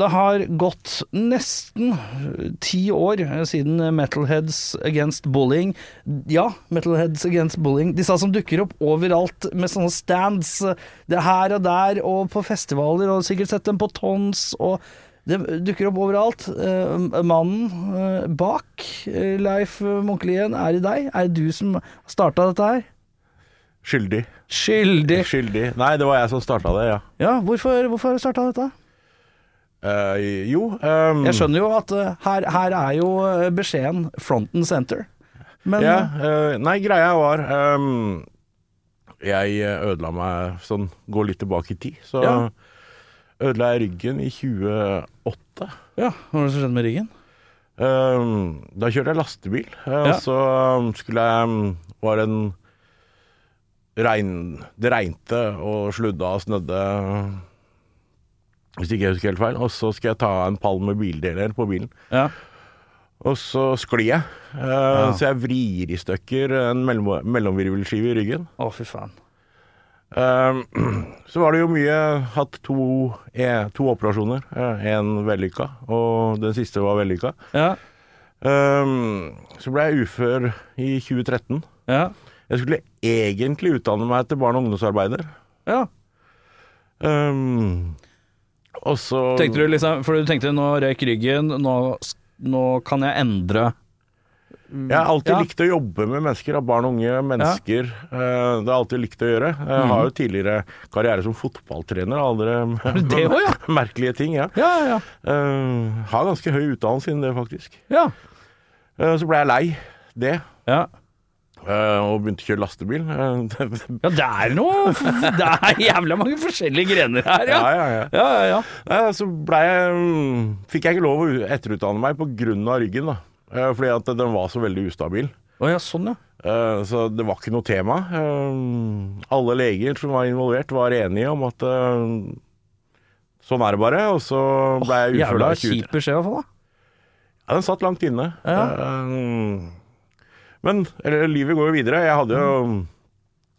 det har gått nesten ti år siden Metalheads Against Bullying Ja, Metalheads Against Bullying. Disse som dukker opp overalt med sånne stands. Det er her og der, og på festivaler, og sikkert sett dem på Tons. og det dukker opp overalt. Eh, mannen eh, bak eh, Leif Munkelien, er det deg? Er det du som starta dette her? Skyldig. Skyldig. Skyldig. Nei, det var jeg som starta det, ja. Ja, hvorfor, hvorfor har du starta dette? Eh, jo um, Jeg skjønner jo at uh, her, her er jo eh, beskjeden front and center. Men ja, uh, Nei, greia var um, Jeg ødela meg sånn Gå litt tilbake i tid. Så Ja. ødela jeg ryggen i 2008. ja, hva var det som skjedde med ryggen? Um, da kjørte jeg lastebil, Ja. og så skulle jeg Var en regn... Det regnte og sludda og snødde. Hvis ikke jeg husker helt feil. Og så skal jeg ta en pall med bildeler på bilen. Ja. Og så sklir jeg. Eh, Så jeg vrir i stykker en mellom, mellomvirvelskive i ryggen. Å, fy faen. Eh, så var det jo mye Hatt to, eh, to operasjoner. Én vellykka, og den siste var vellykka. Ja. Eh, så ble jeg ufør i 2013. Ja. Jeg skulle egentlig utdanne meg til barne- og ungdomsarbeider. ja. Eh, og så Tenkte du liksom For du tenkte nå røyk ryggen, nå, nå kan jeg endre Jeg har alltid Ja. likt å jobbe med mennesker, av barn og unge mennesker. Ja. det har jeg alltid likt å gjøre. Jeg har jo tidligere karriere som fotballtrener. Aldri det også, ja? merkelige ting, ja. Ja, ja. Eh, har ganske høy utdannelse innen det, faktisk. Ja. Eh, så ble jeg lei det, Ja. Eh, og begynte å kjøre lastebil. Eh, ja, det er noe Det er jævla mange forskjellige grener her, ja. ja, ja, ja. Ja, ja, så ble jeg, mm, fikk jeg ikke lov å etterutdanne meg av ryggen, da. Eh, fordi at den var så veldig ustabil. Oh, ja, sånn, ja. Så det var ikke noe tema. Alle leger som var involvert, var enige om at sånn er det bare. Og så ble jeg ufør Jævla da i 20 kjip beskjed å få, da. Ja, den satt langt inne. Ja. Men eller, livet går jo videre. Jeg hadde jo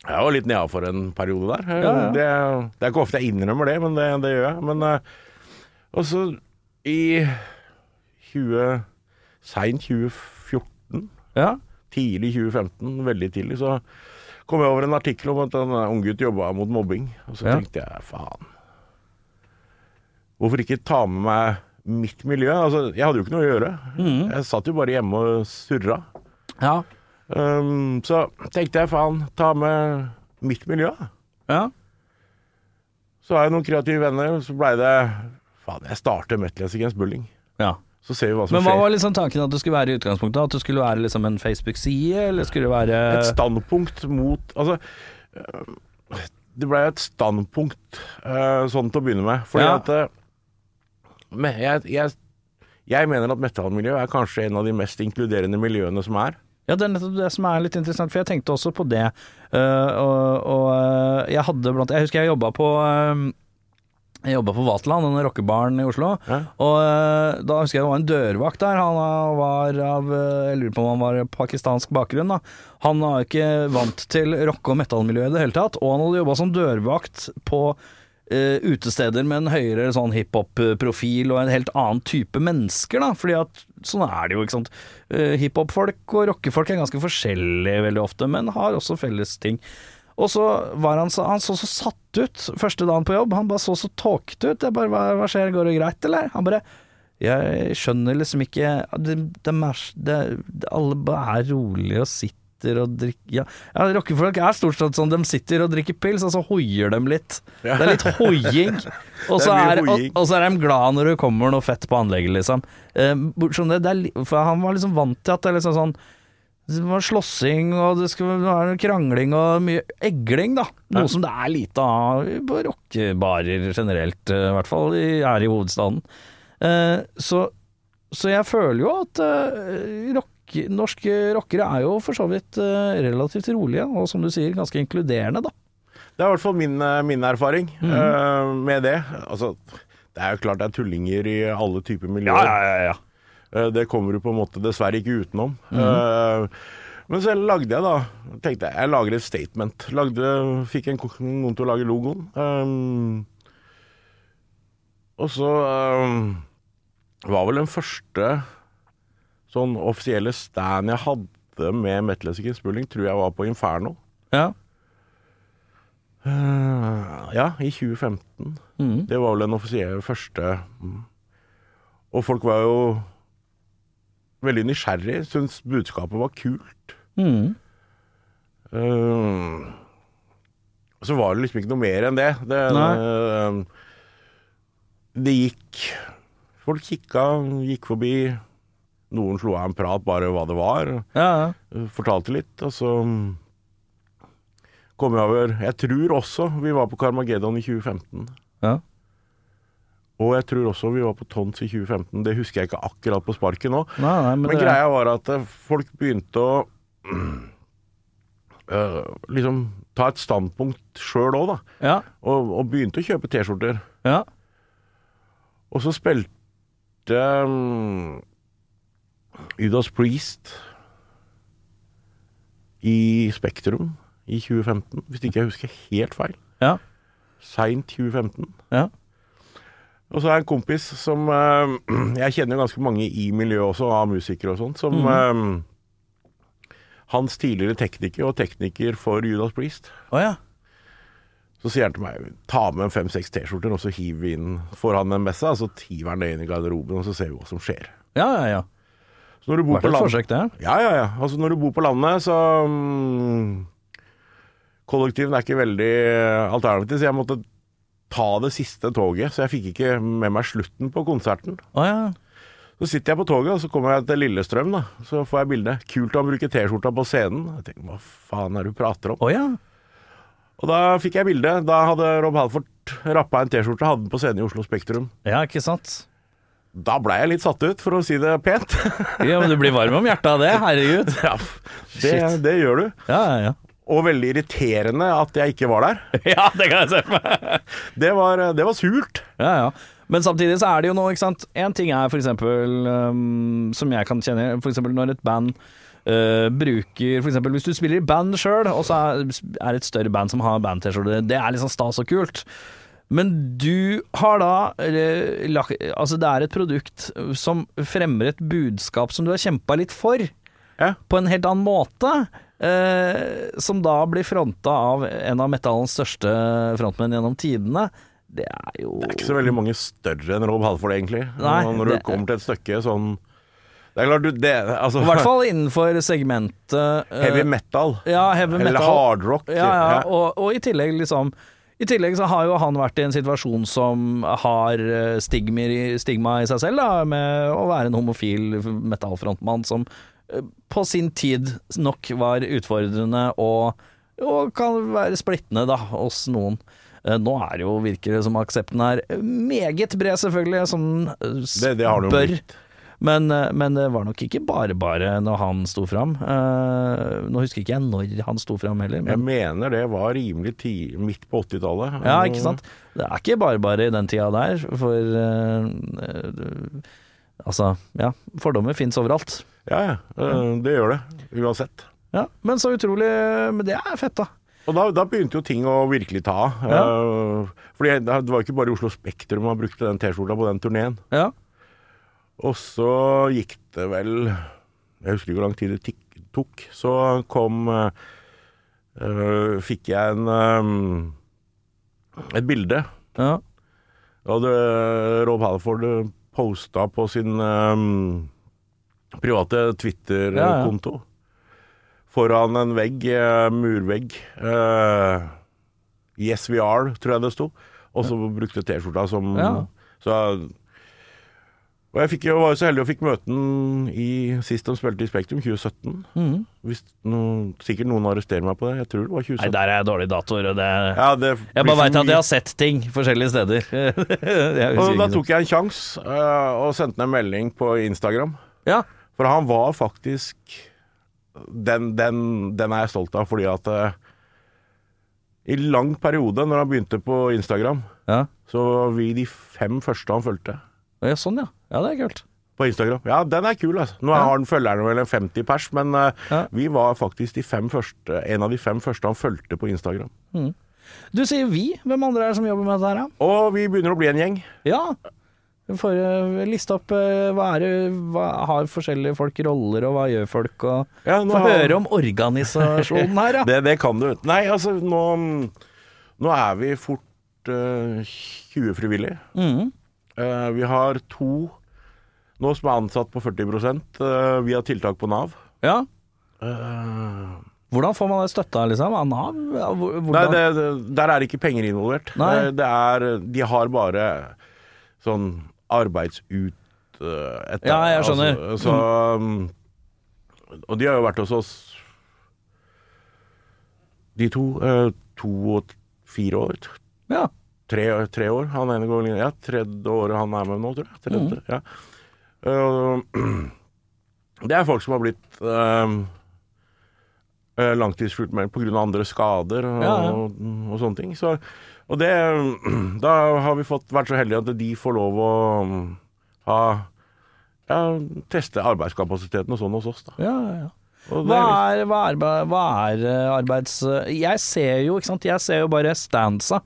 Jeg var litt nedafor en periode der. Ja, ja. Det, det er ikke ofte jeg innrømmer det, men det, det gjør jeg. Men eh, Og så i 20 Seint 2014 Ja. tidlig 2015, veldig tidlig, så kom jeg over en artikkel om at en unggutt jobba mot mobbing. Og så tenkte jeg faen Hvorfor ikke ta med meg mitt miljø? Altså, jeg hadde jo ikke noe å gjøre. Mm. Jeg satt jo bare hjemme og surra. Ja. Um, så tenkte jeg faen, ta med mitt miljø. ja. Så har jeg noen kreative venner, så blei det Faen, jeg starter Metalheads Against Bulling. ja. Så ser vi hva som Men hva skjer. var liksom tanken at det skulle være i utgangspunktet? At det skulle være liksom en Facebook-side, eller skulle det være et standpunkt mot Altså øh, Det ble et standpunkt øh, sånn til å begynne med. Fordi Ja. at øh, me- jeg, jeg, jeg mener at metallmiljøet er kanskje en av de mest inkluderende miljøene som er. Ja, det er nettopp det som er litt interessant, for jeg tenkte også på det. Uh, og, og eh, jeg hadde blant Jeg husker jeg jobba på um, jeg jobba på Vaterland, denne rockebaren i Oslo. Ja. Og da husker jeg det var en dørvakt der. Han var av Jeg lurer på om han var av pakistansk bakgrunn. da Han var ikke vant til rocke- og metallmiljøet i det hele tatt. Og han hadde jobba som dørvakt på eh, utesteder med en høyere sånn hiphop-profil og en helt annen type mennesker, da. Fordi at sånn er det jo, ikke sant. Uh, Hiphop-folk og rockefolk er ganske forskjellige veldig ofte, men har også felles ting. Og så var han så, han så så satt ut første dagen på jobb. Han bare så så tåkete ut. Jeg bare hva, hva skjer, går det greit, eller? Han bare Jeg skjønner liksom ikke det, det, det, Alle bare er rolige og sitter og drikker Ja, ja rockefolk er stort sett sånn. De sitter og drikker pils, og så hoier de litt. Det er litt hoiing. Og så er og, og så er de glad når det kommer noe fett på anlegget, liksom. Eh, bortsett fra det, det for han var liksom vant til at det er liksom sånn det var slåssing, og det skulle være krangling og mye egling, da. Noe Ja. som det er lite av på rockebarer generelt, eh, i hvert fall her i hovedstaden. Eh, så, så jeg føler jo at eh, rock, norske rockere er jo for så vidt eh, relativt rolige, og som du sier, ganske inkluderende, da. Det er i hvert fall min, eh, min erfaring eh, med det. Altså, det er jo klart det er tullinger i alle typer miljøer. ja, ja. Eh, Det kommer du på en måte dessverre ikke utenom. Eh, Men så lagde jeg da Tenkte jeg jeg lager et statement. Lagde, fikk en, noen til å lage logoen. Um, og så um, var vel den første sånn offisielle stand jeg hadde med Metal Music Spurling, tror jeg var på Inferno. ja. Uh, ja, i 2015. Mm. Det var vel den offisielle første mm. Og folk var jo veldig nysgjerrig, syntes budskapet var kult. Mm. Uh, så var det liksom ikke noe mer enn det. Det, eh, det gikk Folk kikka, gikk forbi. Noen slo av en prat, bare hva det var. ja, ja. eh, Fortalte litt, og så mm, kom jeg over Jeg tror også vi var på Carmageddon i 2015. ja. Og jeg tror også vi var på Tons i 2015. Det husker jeg ikke akkurat på sparket nå. Nei, nei, men, Men greia var at eh, folk begynte å øh, liksom ta et standpunkt sjøl òg, da. Ja, Og, og begynte å kjøpe T-skjorter. ja. Og så spilte um, Judas Priest i Spektrum i 2015, hvis ikke jeg husker helt feil. Ja. Seint 2015. Ja. Og så er jeg en kompis som eh, Jeg kjenner ganske mange i miljøet også, av musikere og sånt, som eh, Hans tidligere tekniker og tekniker for Judas Priest. Oh, ja. Så sier han til meg ta med fem-seks T-skjorter, og så hiver vi inn Får han en messe, og så hiver han det inn i garderoben, og så ser vi hva som skjer. Ja, ja, ja. Så når du bor Vært på et forsøk, det. Ja, ja, ja. Altså når du bor på landet, så um, Kollektiven er ikke veldig alternativ, så jeg måtte ta det siste toget. Så jeg fikk ikke med meg slutten på konserten. Oh, ja. Så sitter jeg på toget, og så kommer jeg til Lillestrøm, da. Så får jeg bilde. Kult å bruke T-skjorta på scenen. Jeg tenker, hva faen er det du prater om? Oh, ja. Og da fikk jeg bilde. Da hadde Rob Halford rappa en T-skjorte, hadde den på scenen i Oslo Spektrum. Ja, ikke sant. Da blei jeg litt satt ut, for å si det pent. Ja, men du blir varm om hjertet av det, herregud. ja, det, det gjør du. Ja, ja, ja. Og veldig irriterende at jeg ikke var der. Ja, det kan jeg se for meg. Det var, det var surt. Ja, ja. Men samtidig så er det jo noe, ikke sant. En ting er for eksempel, um, som jeg kan kjenne, for eksempel når et band uh, bruker eksempel hvis du spiller i band sjøl, og så er er det et større band som har band-T-skjorte, det er liksom stas og kult. Men du har da eh, Altså, det er et produkt som fremmer et budskap som du har kjempa litt for, Ja. på en helt annen måte. Eh, som da blir fronta av en av metallens største frontmenn gjennom tidene. Det er jo Det er ikke så veldig mange større enn Rob Halford, egentlig. Nei, Når når det- du kommer til et stykke sånn Det er klart, du det, altså, I hvert fall innenfor segmentet uh, Heavy metal. Ja, heavy Eller metal. hardrock. Ja, ja, og, og i tillegg liksom i tillegg så har jo han vært i en situasjon som har eh, stigma i seg selv, da, med å være en homofil metallfrontmann som eh, på sin tid nok var utfordrende og, og kan være splittende da, hos noen. Eh, Nå er det jo, virker det som aksepten er meget bred, selvfølgelig, som. Det, det bør. blitt. Men, eh, men det var nok ikke bare bare når han sto fram. Eh, nå husker ikke jeg når han sto fram heller. Jeg mener det var rimelig tid, midt på 80-tallet. ja, ikke sant. Det er ikke bare bare i den tida der, for eh, Altså, ja. Fordommer fins overalt. Ja, ja. Det gjør det. Uansett. Ja, Men så utrolig Men det er fett, da. Og da, da begynte jo ting å virkelig ta av. Ja. Fordi det var ikke bare Oslo Spektrum man brukte den T-skjorta på den turneen. Ja. Og så gikk det vel Jeg husker ikke hvor lang tid det tok. Så kom eh, Fikk jeg en øh, et bilde. ja. Da hadde Rob Halford posta på sin øh, private Twitter-konto. Foran en vegg, murvegg. yes we are, tror jeg det sto. Og så brukte T-skjorta som Ja. Så og jeg fikk, jeg var jo så heldig og fikk møte den sist de spilte i Spektrum, 2017. Mm. Hvis noen, sikkert noen arresterer meg på det. Jeg tror det var 2017. Nei, der er jeg dårlig datoer, det ja, det Jeg bare veit at jeg har sett ting forskjellige steder. Og da tok jeg en sjanse uh, og sendte en melding på Instagram. Ja. For han var faktisk Den, den, den er jeg stolt av, fordi at uh, i lang periode, når han begynte på Instagram, Ja. så var vi de fem første han fulgte. ja, sånn ja. Ja, det er kult. På Instagram. Ja, den er kul, altså. Nå Ja. har den følgerne vel en 50 pers, men uh, Ja. vi var faktisk de fem første, en av de fem første han fulgte på Instagram. Du sier vi. Hvem andre er det som jobber med dette her? Og vi begynner å bli en gjeng. Ja. Vi får eh, liste opp uh, hva er hva Har forskjellige folk roller, og hva gjør folk, og Ja, Få har- høre om organisasjonen her, ja. Det, det kan du. Nei, altså nå, nå er vi fort uh, 20 frivillige. Mhm. Eh, vi har to nå som er ansatt på 40 uh, via tiltak på Nav. ja. Eh, Hvordan får man det støtta, liksom? Av Nav? Hvordan? nei, det, det, der er ikke penger involvert. Nei. Eh, Det er, de har bare sånn arbeidsut... etter- Ja, jeg skjønner. Altså, så, um, og de har jo vært hos oss De to. to og fire år. Ja. Tre, tre år. Han ene går Ja, tredje året han er med nå, tror jeg. Tredje, ja. Uh, det er folk som har blitt uh, langtidssjukmeldt pga. andre skader og, Ja, ja. og, og sånne ting. Så, og det Da har vi fått, vært så heldige at de får lov å um, ha ja, teste arbeidskapasiteten og sånn hos oss, da. ja, ja, Hva er er, hva, er, hva er eh, arbeids... Jeg ser jo, ikke sant, jeg ser jo bare stansa.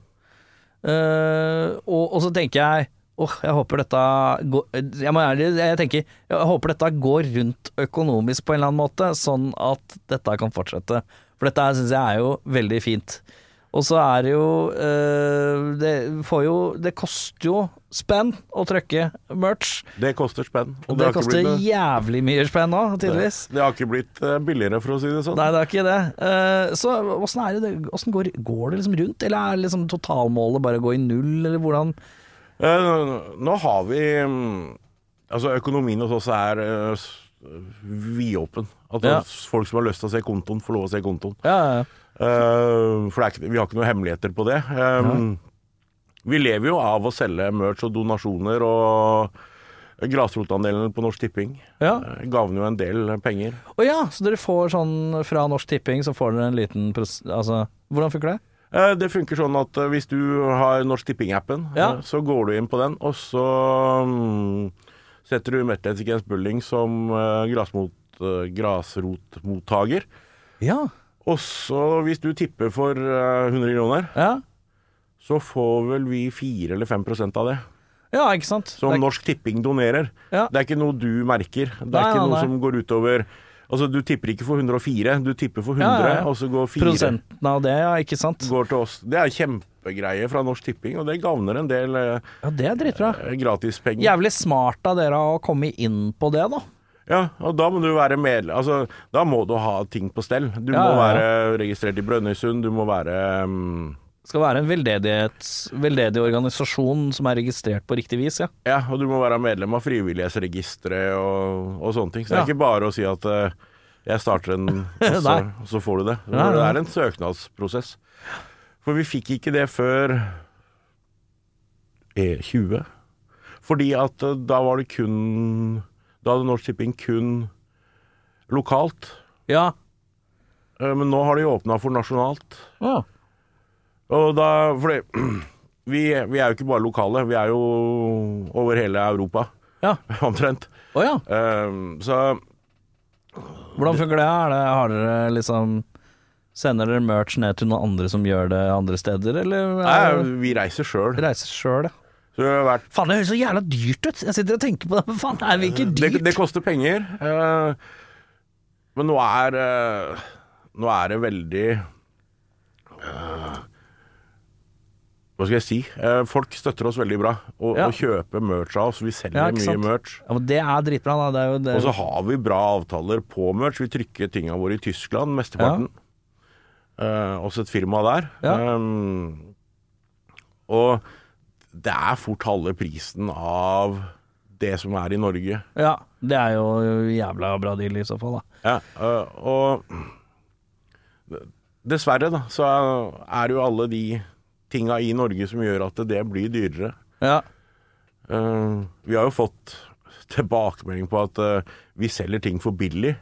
Eh, og, og så tenker jeg Åh, jeg håper dette går Jeg må ærlig jeg tenker Jeg håper dette går rundt økonomisk på en eller annen måte, sånn at dette kan fortsette. For dette syns jeg er jo veldig fint. Og så er det jo eh, Det får jo Det koster jo spenn å trykke merch. det koster spenn. Og det det koster blitt jævlig mye spenn nå, tydeligvis. Det har ikke blitt eh, billigere, for å si det sånn. Nei, det er ikke det. Eh, så åssen er det, åssen går, går det liksom rundt, eller er liksom totalmålet bare å gå i null, eller hvordan nå har vi mm, Altså, økonomien hos oss er vidåpen. At Ja. folk som har lyst til å se kontoen, får lov å se kontoen. Ja, ja, for det er ikke, vi har ikke noen hemmeligheter på det. Um, Vi lever jo av å selge merch og donasjoner og grasrotandelen på Norsk Tipping. ja. Uh, Gavner jo en del penger. Å ja, så dere får sånn fra Norsk Tipping, så får dere en liten. Altså, hvordan funker det? Eh, Det funker sånn at eh, hvis du har Norsk Tipping-appen, Ja. eh, så går du inn på den, og så mm, setter du Metlighets Against Bulling som eh, grasmot, eh, grasrotmottaker. Ja. Og så, hvis du tipper for eh, 100 kroner, Ja, så får vel vi 4 eller 5% av det. ja ikke sant? Som er- Norsk Tipping donerer. Ja. Det er ikke noe du merker. Det er Nei, ikke noe nei. som går utover Altså, du tipper ikke for 104, du tipper for 100, Ja, ja, ja. og så går 4 Prosenten av det, ja, ikke sant? går til oss. Det er kjempegreie fra Norsk Tipping, og det gagner en del eh, Ja, det er dritbra. eh, gratispenger. Jævlig smart av dere å komme inn på det, da. Ja, og da må du være medlem Altså, da må du ha ting på stell. Du Ja, må ja, ja. være registrert i Brønnøysund, du må være um Skal være en veldedig organisasjon som er registrert på riktig vis, ja. Ja, og du må være medlem av Frivillighetsregisteret og, og sånne ting. Så det Ja. er ikke bare å si at uh, jeg starter en, og så, og så får du det. Nei, Det er en søknadsprosess. For vi fikk ikke det før E20. Fordi at uh, da var det kun Da hadde Norsk Tipping kun lokalt. Ja. Eh, Men nå har de åpna for nasjonalt. ja. Og da Fordi vi, vi er jo ikke bare lokale, vi er jo over hele Europa, Ja. omtrent. Oh, ja. Um, så Hvordan funker det? Er det? Har dere liksom Sender dere merch ned til noen andre som gjør det andre steder, eller nei, vi reiser sjøl. reiser sjøl, ja? Det har vært Faen, det høres så jævla dyrt ut. Jeg sitter og tenker på det, men faen, er det ikke det, dyrt? det koster penger. eh, men nå er eh, Nå er det veldig eh, Hva skal jeg si? Eh, folk støtter oss veldig bra og, Ja. og kjøper merch av oss. Vi selger Ja, mye merch. Ja, men det er dritbra, da. Det er jo det. Og så har vi bra avtaler på merch. Vi trykker tinga våre i Tyskland, mesteparten. Eh, også et firma der. Ja. Um, og det er fort halve prisen av det som er i Norge. Ja, det er jo jævla bra deal i så fall, da. Ja, øh, og dessverre da, så er det jo alle de tinga i Norge som gjør at det blir dyrere. Ja. Eh, vi har jo fått tilbakemelding på at eh, vi selger ting for billig.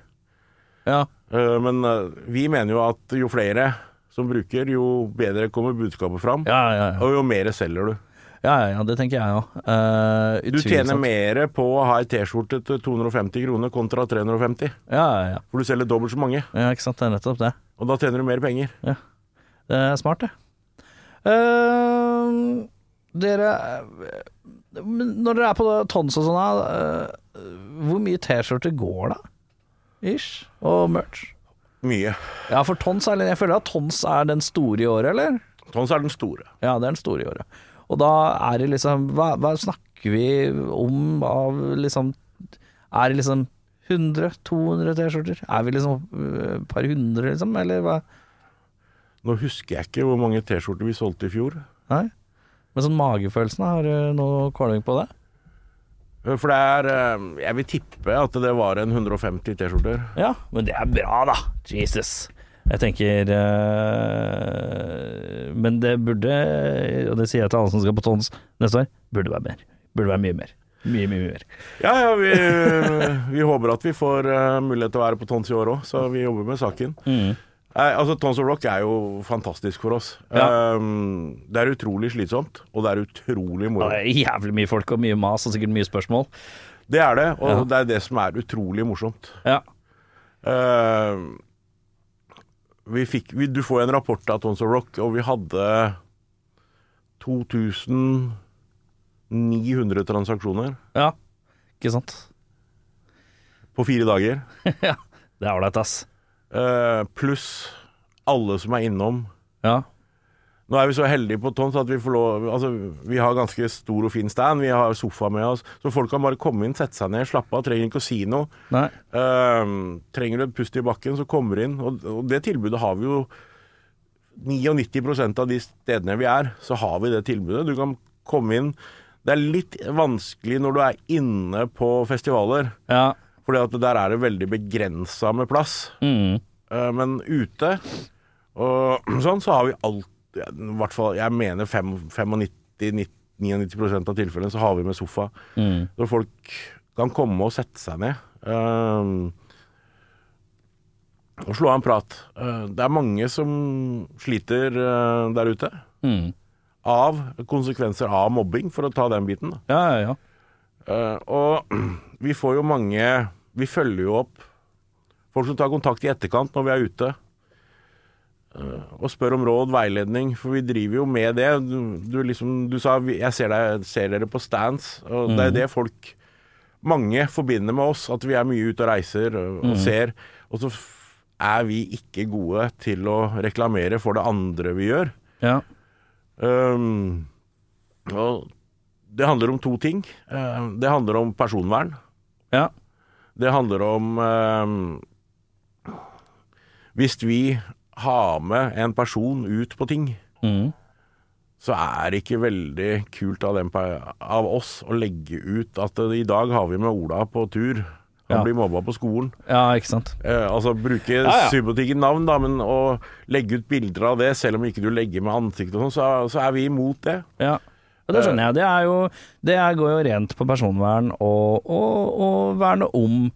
Ja. Men vi mener jo at jo flere som bruker, jo bedre kommer budskapet fram. Ja, ja, ja. Og jo mer selger du. Ja, ja, ja det tenker jeg òg. Uh, Du tjener mer på å ha ei T-skjorte til 250 kroner kontra 350. Ja, ja, ja. For du selger dobbelt så mange, ja, ikke sant. Det er nettopp det. og da tjener du mer penger. Ja. Det er smart, det. Uh, dere eh, Når dere er på tons og sånn, uh, hvor mye T-skjorter går da? Ish. Og merch? Mye. Ja, for tons er Jeg føler at tons er den store i året, eller? Tons er den store. Ja, det er den store i året. Og da er det liksom Hva, hva snakker vi om av liksom Er det liksom 100-200 T-skjorter? Er vi liksom et par hundre, liksom? Eller hva? Nå husker jeg ikke hvor mange T-skjorter vi solgte i fjor. Nei? Men sånn magefølelsen, har du noe kåling på det? For det er eh, Jeg vil tippe at det var en 150 T-skjorter. Ja, men det er bra, da. Jesus. Jeg tenker øh, Men det burde, og det sier jeg til alle som skal på Tons neste år, burde være mer. Burde være mye mer. Mye, mye mer. Ja, ja, vi, vi håper at vi får uh, mulighet til å være på Tons i år òg, så vi jobber med saken. Nei, altså Tons of Rock er jo fantastisk for oss. Um, det er utrolig slitsomt, og det er utrolig Ja, moro. det er jævlig mye folk og mye mas og sikkert mye spørsmål. Det er det, og Ja. det er det som er utrolig morsomt. Ja. Uh, vi fikk, vi, du får en rapport av Tons of Rock, og vi hadde 2900 transaksjoner ja. Ikke sant? på fire dager. ja. Det er ålreit, ass. Uh, pluss alle som er innom. Ja. Nå er vi så heldige på Tons at vi får lov Altså, vi har ganske stor og fin stand. Vi har sofa med oss. Så folk kan bare komme inn, sette seg ned, slappe av. Trenger ikke å si noe. Ehm, trenger du et pust i bakken, så kommer du inn. Og, og det tilbudet har vi jo 99% av de stedene vi er, så har vi det tilbudet. Du kan komme inn. Det er litt vanskelig når du er inne på festivaler, Ja. at der er det veldig begrensa med plass. Mm. Uh, men ute og sånn, så har vi alt I hvert fall, jeg mener 95-99% av tilfellene så har vi med sofa. Mm. Så folk kan komme og sette seg ned. Um, og slå av en prat. Eh, det er mange som sliter eh, der ute. Mm. Av konsekvenser av mobbing, for å ta den biten. Ja, ja, ja. Eh, og vi får jo mange Vi følger jo opp folk som tar kontakt i etterkant når vi er ute. Eh, og spør om råd, veiledning, for vi driver jo med det. Du, du, liksom, du sa 'jeg ser, deg, ser dere på stands', og det er det folk Mange forbinder med oss, at vi er mye ute og reiser og, og ser. Og så er vi ikke gode til å reklamere for det andre vi gjør. ja. Um, og det handler om to ting. Uh, det handler om personvern. ja. Det handler om um, Hvis vi har med en person ut på ting, Mm. så er det ikke veldig kult av, den, av oss å legge ut at i dag har vi med Ola på tur. Han Ja. blir mobba på skolen. ja, ikke sant. Eh, altså bruke ja. subjektive navn, da, men å legge ut bilder av det, selv om ikke du legger med ansikt og sånn, så, så er vi imot det. Ja. Og det skjønner jeg. Det, er jo, det går jo rent på personvern og, og, og verne om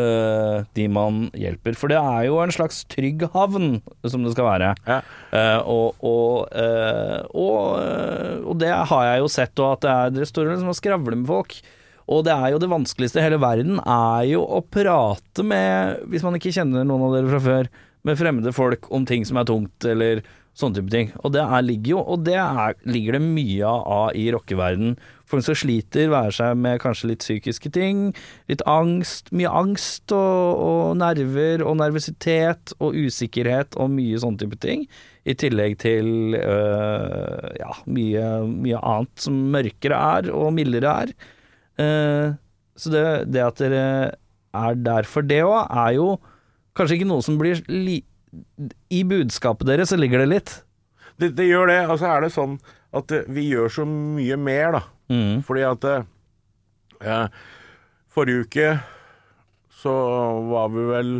øh, de man hjelper. For det er jo en slags trygg havn, som det skal være. Ja. Uh, og, og, eh, og, og det har jeg jo sett, og at det er dere står liksom og skravler med folk. Og det er jo det vanskeligste i hele verden, er jo å prate med, hvis man ikke kjenner noen av dere fra før, med fremmede folk om ting som er tungt, eller sånne type ting. Og det er, ligger jo, og det er, ligger det mye av i rockeverden. Folk som sliter, være seg med kanskje litt psykiske ting, litt angst, mye angst og, og nerver og nervøsitet og usikkerhet og mye sånne type ting. I tillegg til øh, ja, mye, mye annet som mørkere er og mildere er. Uh, så det, det at dere er der for det òg, er jo kanskje ikke noe som blir li I budskapet deres så ligger det litt. Det, det gjør det. Og så er det sånn at vi gjør så mye mer, da. Fordi at eh, Forrige uke så var vi vel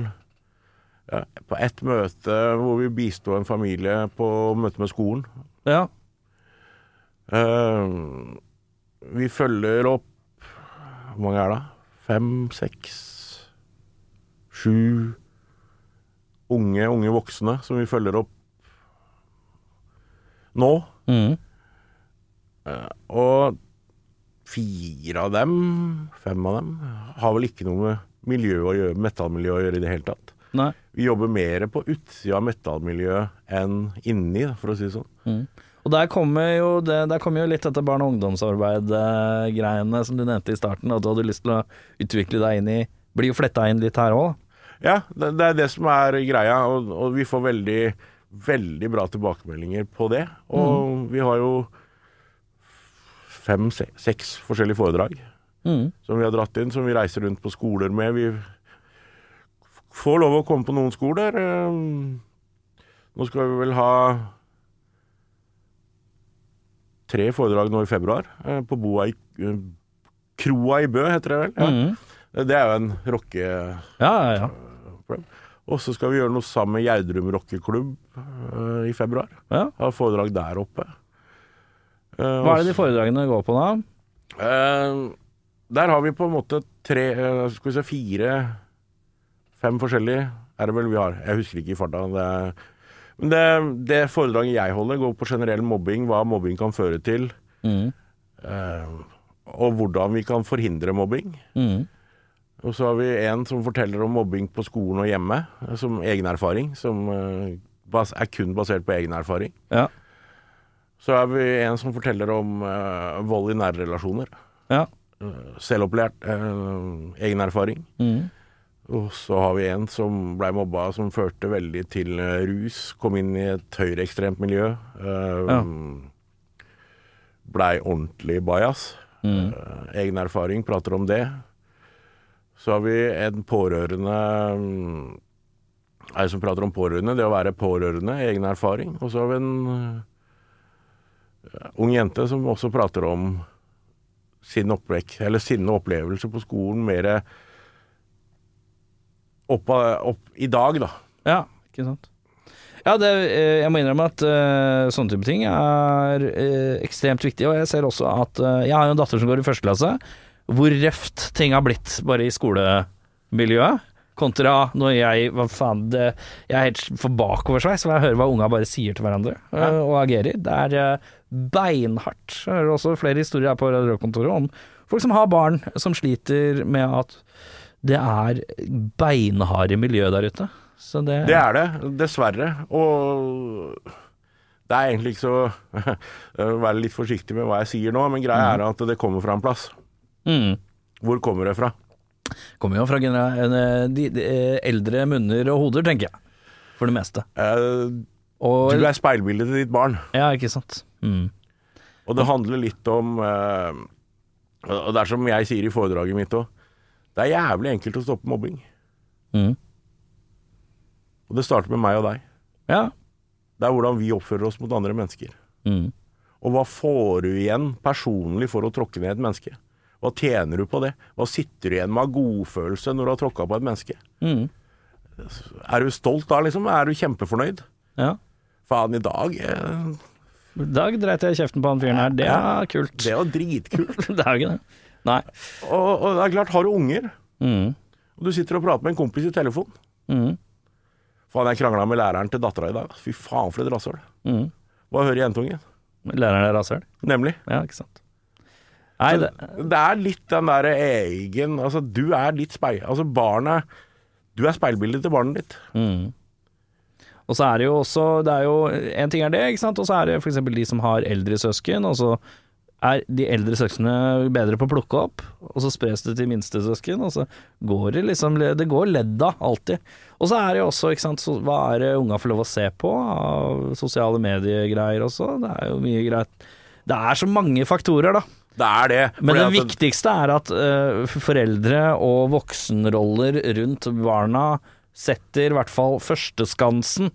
ja, på ett møte hvor vi bisto en familie på møte med skolen. Ja. Eh, vi følger opp Hvor mange er det? fem, seks, sju unge, unge voksne som vi følger opp nå. Mm. Og fire av dem, fem av dem, har vel ikke noe med miljø å gjøre, metallmiljø å gjøre i det hele tatt. Nei. Vi jobber mer på utsida av metallmiljøet enn inni, for å si det sånn. Mm. Og der kommer jo, det, der kommer jo litt dette barne- og ungdomsarbeid-greiene som du nevnte i starten, at du hadde lyst til å utvikle deg inn i Blir jo fletta inn litt her òg, da. Ja, det, det er det som er greia, og, og vi får veldig, veldig bra tilbakemeldinger på det. Og vi har jo fem, se, seks forskjellige foredrag Mm. som vi har dratt inn, som vi reiser rundt på skoler med. Vi får lov å komme på noen skoler. eh, Nå skal vi vel ha tre foredrag nå i februar, eh, på Boa i eh, Kroa i Bø, heter det vel. Ja. Mm. Det er jo en rocke... Ja, ja, ja. Og så skal vi gjøre noe sammen med Gjerdrum rockeklubb i februar. ja. Ha foredrag der oppe. Eh, Hva er det de foredragene går på da? Eh, der har vi på en måte tre eh, Skal vi se fire Fem forskjellige er det vel vi har. Jeg husker ikke i farta. Det, er- men det, det foredraget jeg holder, går på generell mobbing. Hva mobbing kan føre til. Mm. eh, og hvordan vi kan forhindre mobbing. Mm. Og så har vi en som forteller om mobbing på skolen og hjemme, som egen erfaring. Som eh, bas er kun basert på egen erfaring. Ja. Så er vi en som forteller om uh, vold i nære relasjoner. Ja. Eh, Selvopplært, Uh, egen erfaring. Mm. Og så har vi en som blei mobba, som førte veldig til rus. Kom inn i et høyreekstremt miljø. Uh, Ja. Blei ordentlig bajas. Mm. Uh, egen erfaring, prater om det. Så har vi en pårørende mm, Ei som prater om pårørende, det å være pårørende, egen erfaring. Og så har vi en ung jente som også prater om sin oppvekk, eller sine opplevelser på skolen, mer opp, opp i dag, da. Ja, ikke sant. Ja, det, eh, jeg må innrømme at uh, sånne type ting er uh, ekstremt viktig, og jeg ser også at uh, Jeg har jo en datter som går i første klasse, hvor røft ting har blitt bare i skolemiljøet. Kontra når jeg Hva faen, det, jeg er helt for bakoversveis når jeg hører hva unga bare sier til hverandre eh, Ja. og agerer. Det er eh, beinhardt. Jeg hører også flere historier her på Radio Rock-kontoret om folk som har barn som sliter med at det er beinharde miljø der ute. Så det, Det er det, dessverre. Og det er egentlig ikke så være litt forsiktig med hva jeg sier nå, men greia er at det kommer fra en plass. mm. Hvor kommer det fra? Kommer jo fra genera eh, de, de, eh, eldre munner og hoder, tenker jeg. For det meste. Eh, Og, Du er speilbildet til ditt barn. ja, ikke sant. Mm. Og det handler litt om eh, Og det er som jeg sier i foredraget mitt òg. Det er jævlig enkelt å stoppe mobbing. Mm. Og det starter med meg og deg. Ja. Det er hvordan vi oppfører oss mot andre mennesker. Mm. Og hva får du igjen personlig for å tråkke ned et menneske? Hva tjener du på det? Hva sitter du igjen med av godfølelse når du har tråkka på et menneske? Mm. Er du stolt da, liksom? Er du kjempefornøyd? ja. Faen, i dag eh, I dag dreit jeg kjeften på han fyren her. Det er kult. Det var dritkult. Det er jo ikke det. Nei. og, og det er klart, har du unger, Mm. og du sitter og prater med en kompis i telefon Mm. Faen, jeg krangla med læreren til dattera i dag. Fy faen, for et rasshøl. Mm. Hva hører jentungen? Læreren er rasshøl. Nemlig. Ja, ikke sant. Nei, det det er litt den derre egen Altså, du er litt speil... Altså, barnet Du er speilbildet til barnet ditt. mm. Og så er det jo også Det er jo En ting er det, ikke sant, og så er det f.eks. de som har eldre søsken, og så er de eldre søsknene bedre på å plukke opp, og så spres det til minste søsken, og så går det liksom Det går ledda, alltid. Og så er det jo også, ikke sant, så, hva er det unga får lov å se på av sosiale mediegreier også? Det er jo mye greit Det er så mange faktorer, da. Det er det. Men det viktigste er at uh, foreldre og voksenroller rundt barna setter i hvert fall førsteskansen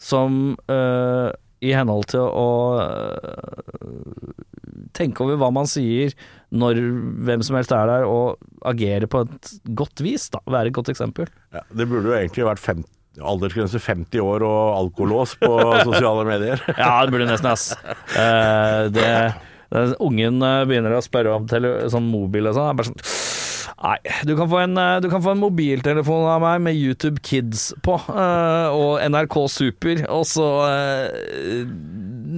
som uh, i henhold til å uh, tenke over hva man sier når hvem som helst er der, og agere på et godt vis, da. Være et godt eksempel. ja, Det burde jo egentlig vært 50 aldersgrense 50 år og alkolås på sosiale medier. Ja, det burde nesten, ass. Uh, det, ungen eh, begynner å spørre om sånn mobil og sånn. Er bare sånn Nei, du kan, få en, eh, du kan få en mobiltelefon av meg med YouTube Kids på, uh, og NRK Super, og så uh,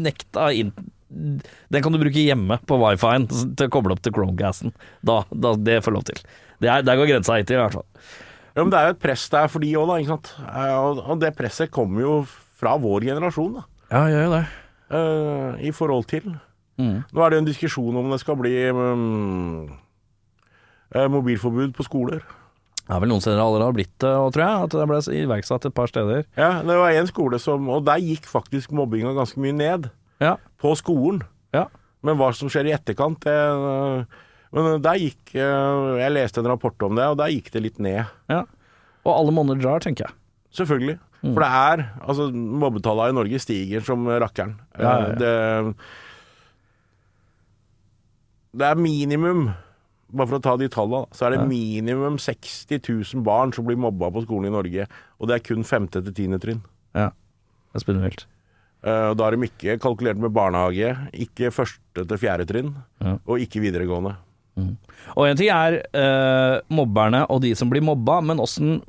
nekta inn Den kan du bruke hjemme på wifien til å koble opp til Chromecasten. Da, da, det får lov til. Det er, der går grensa hittil, i hvert fall. Ja, men det er jo et press der for de òg, da. Ikke sant? Og, og det presset kommer jo fra vår generasjon, da. Ja, gjør jo det. Uh, I forhold til Mm. Nå er det en diskusjon om det skal bli mm, eh, mobilforbud på skoler. Det er vel noen steder allerede har blitt det, tror jeg. At det ble iverksatt et par steder. Ja, det var en skole som Og der gikk faktisk mobbinga ganske mye ned. Ja. På skolen. Ja. Men hva som skjer i etterkant, det øh, Men der gikk øh, Jeg leste en rapport om det, og der gikk det litt ned. ja. Og alle monner drar, tenker jeg. Selvfølgelig. For det er Altså, mobbetallene i Norge stiger som rakkeren. Ja, ja, ja. Eh, Det, det er minimum bare for å ta de tallene, så er det minimum 60 000 barn som blir mobba på skolen i Norge. Og det er kun femte til tiende trinn. Ja. Det er spinnvilt. Uh, da er de ikke kalkulert med barnehage, ikke første til fjerde trinn, Ja. og ikke videregående. Og en ting er uh, mobberne og de som blir mobba, men åssen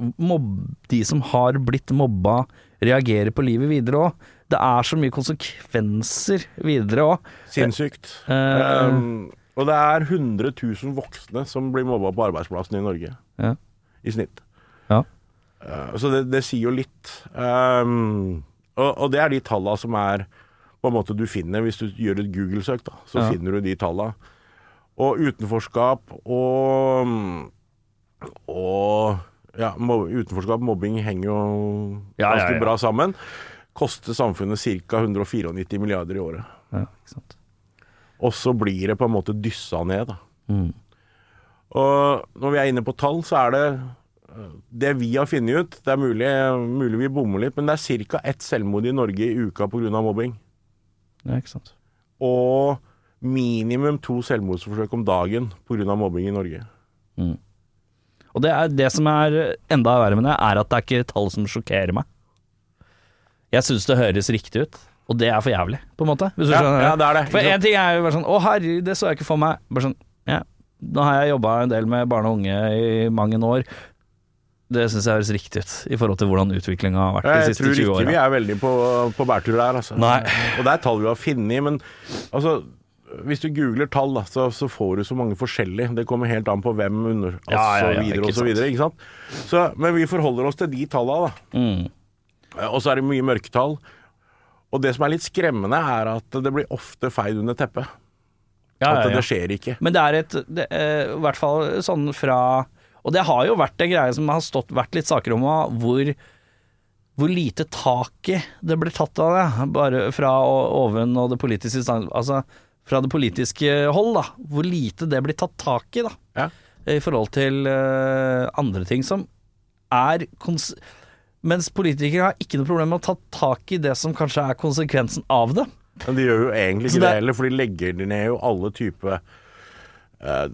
de som har blitt mobba, reagerer på livet videre òg. Det er så mye konsekvenser videre òg. Sinnssykt. Uh, Um, og det er 100 000 voksne som blir mobba på arbeidsplassen i Norge, Ja. i snitt. Ja. Uh, så det, det sier jo litt. Um, og, og det er de tallene som er på en måte du finner hvis du gjør et Google-søk. da, Så Ja. finner du de tallene. Og utenforskap og Og ja, mob utenforskap og mobbing henger jo ganske bra sammen. Koster samfunnet ca. 194 milliarder i året. Ja, ikke sant. Og så blir det på en måte dyssa ned, da. Mm. Og når vi er inne på tall, så er det øh, det vi har funnet ut Det er mulig, mulig vi bommer litt, men det er ca. ett selvmord i Norge i uka pga. mobbing. Ja, ikke sant. Og minimum to selvmordsforsøk om dagen pga. mobbing i Norge. Og det, er, det som er enda verre med det, er at det er ikke tall som sjokkerer meg. Jeg syns det høres riktig ut, og det er for jævlig, på en måte. Hvis du Ja, skjønner. ja, det er det. For en ting er jo bare sånn Å, herre, det så jeg ikke for meg. Bare sånn, ja. Nå har jeg jobba en del med barn og unge i mange år. Det syns jeg høres riktig ut, i forhold til hvordan utviklinga har vært de siste 20 åra. Jeg tror 20 ikke vi er veldig på, på bærtur der, altså. Nei. Og det er tall vi har funnet, men altså hvis du googler tall, da, så, så får du så mange forskjellige. Det kommer helt an på hvem under, altså, Ja, ja, ja, videre og så videre. Ikke sant? Så, men vi forholder oss til de tallene, da. Mm. Og så er det mye mørketall. Og det som er litt skremmende, er at det blir ofte feid under teppet. Ja, At ja, At det skjer ikke. Men det er et det, eh, I hvert fall sånn fra Og det har jo vært en greie som har stått, vært litt saker om, hvor hvor lite taket det ble tatt av det, bare fra oven og det politiske Altså fra det politiske hold, da. Hvor lite det blir tatt tak i, da. Ja. I forhold til uh, andre ting som er kons Mens politikere har ikke noe problem med å ta tak i det som kanskje er konsekvensen av det. Men de gjør jo egentlig ikke det heller, for de legger ned jo alle typer eh,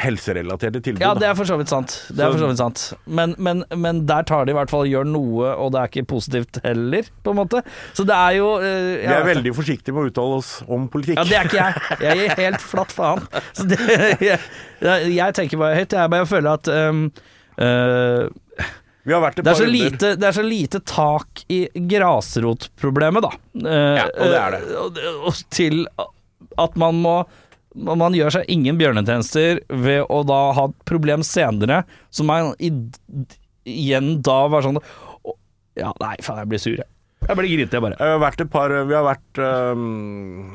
helserelaterte tilbud. Ja, det er for så vidt sant. Det er for så vidt sant. Men, men, men der tar de i hvert fall gjør noe, og det er ikke positivt heller, på en måte. Så det er jo eh, Vi er veldig forsiktige med å uttale oss om politikk. Ja, det er ikke jeg. Jeg gir helt flatt faen. Så det, jeg, jeg tenker bare høyt. Jeg bare føler at um, uh, Vi har vært et det, er par så runder. lite, det er så lite tak i grasrotproblemet, da. Uh, Ja, og det er det. uh, og, og til at man må man gjør seg ingen bjørnetjenester ved å da ha et problem senere, som man i, igjen da var sånn å, Ja, nei, faen, jeg blir sur, jeg. Jeg blir grinete, jeg bare. Vi har vært et par Vi har vært øhm,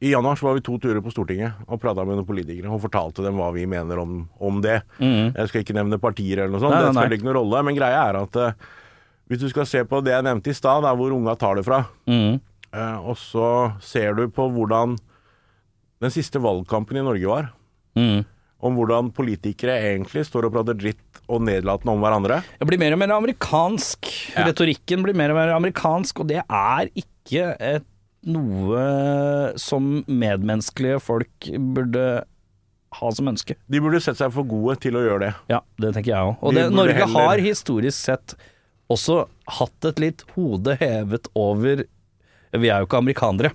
I januar så var vi to turer på Stortinget og prata med noen politikere og fortalte dem hva vi mener om, om det. Jeg skal ikke nevne partier eller noe sånt, Nei, nei, det nei. spiller ikke noen rolle. Men greia er at uh, hvis du skal se på det jeg nevnte i stad, hvor unga tar det fra, Mm. uh, og så ser du på hvordan den siste valgkampen i Norge var, Mm. om hvordan politikere egentlig står og prater dritt og nedlatende om hverandre. Det blir mer og mer amerikansk. Ja. Retorikken blir mer og mer amerikansk, og det er ikke et, noe som medmenneskelige folk burde ha som ønske. De burde sett seg for gode til å gjøre det. Ja, det tenker jeg òg. Og det, Norge heller- har historisk sett også hatt et litt hode hevet over Vi er jo ikke amerikanere.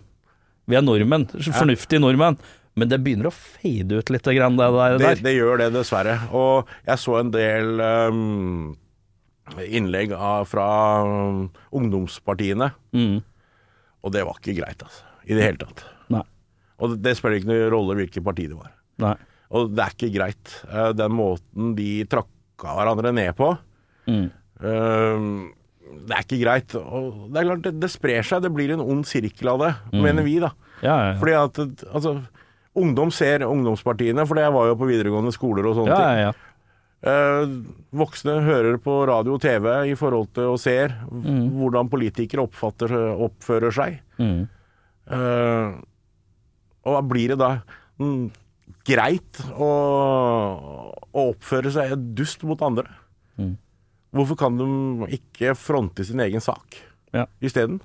Vi er nordmenn. Fornuftige nordmenn. Men det begynner å fade ut litt, grann, det der. Det, det gjør det, dessverre. Og jeg så en del um, innlegg av, fra um, ungdomspartiene, Mm. Og det var ikke greit, altså. I det hele tatt. Nei. Og det, spiller ikke noen rolle hvilket parti det var. Nei. Og det er ikke greit. Eh, Den måten de trakka hverandre ned på, Mm. eh, det er ikke greit. Og det er klart, det, det sprer seg. Det blir en ond sirkel av det, Mm. mener vi, da. Ja, ja, ja. Fordi at altså, ungdom ser ungdomspartiene, for jeg var jo på videregående skoler og sånne ja, ting. Eh, voksne hører på radio og TV i forhold til og ser mm. hvordan politikere oppfatter, oppfører seg. Mm. Eh, og blir det da mm, greit å, å oppføre seg dust mot andre. Mm. Hvorfor kan de ikke fronte sin egen sak Ja. isteden?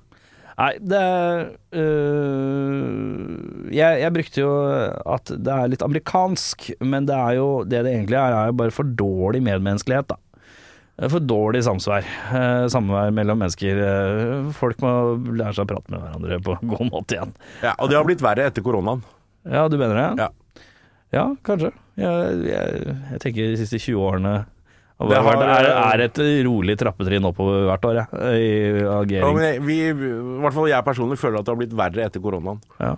Nei, det øh, jeg, jeg brukte jo at det er litt amerikansk, men det er jo det det egentlig er, er jo bare for dårlig medmenneskelighet, da. For dårlig samsvær. Eh, samvær mellom mennesker. Eh, folk må lære seg å prate med hverandre på en god måte igjen. Ja, og det har blitt verre etter koronaen. Ja, du mener det? Ja. Ja, kanskje. Jeg, jeg, jeg tenker de siste 20 årene Det har- er, er et rolig trappetrinn oppover hvert år, ja, i Ja, agering. men jeg, vi, I hvert fall jeg personlig føler at det har blitt verre etter koronaen. Ja.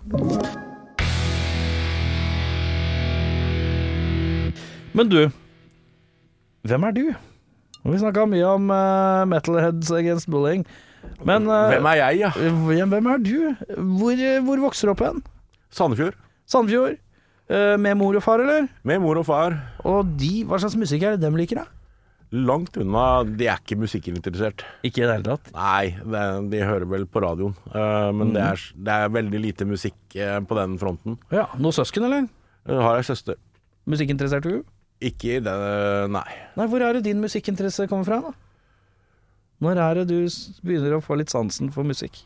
Men du, hvem er du? Vi snakka mye om uh, Metalheads Against Bullying. Men uh, Hvem er jeg, ja? hvem, er du? Hvor, eh, hvor vokser du opp hen? Sandefjord. Sandefjord. Uh, med mor og far, eller? Med mor og far. Og de, hva slags musikk er det dem liker, da? Langt unna De er ikke musikkinteressert. Ikke i det hele tatt. Nei, det, de hører vel på radioen. Uh, men mm. det, er, det er veldig lite musikk uh, på den fronten. Ja, Noe søsken, eller? Jeg har ei søster. Musikkinteressert du? Ikke i det Nei. Nei, hvor er det din musikkinteresse kommer fra, da? Når er det du begynner å få litt sansen for musikk?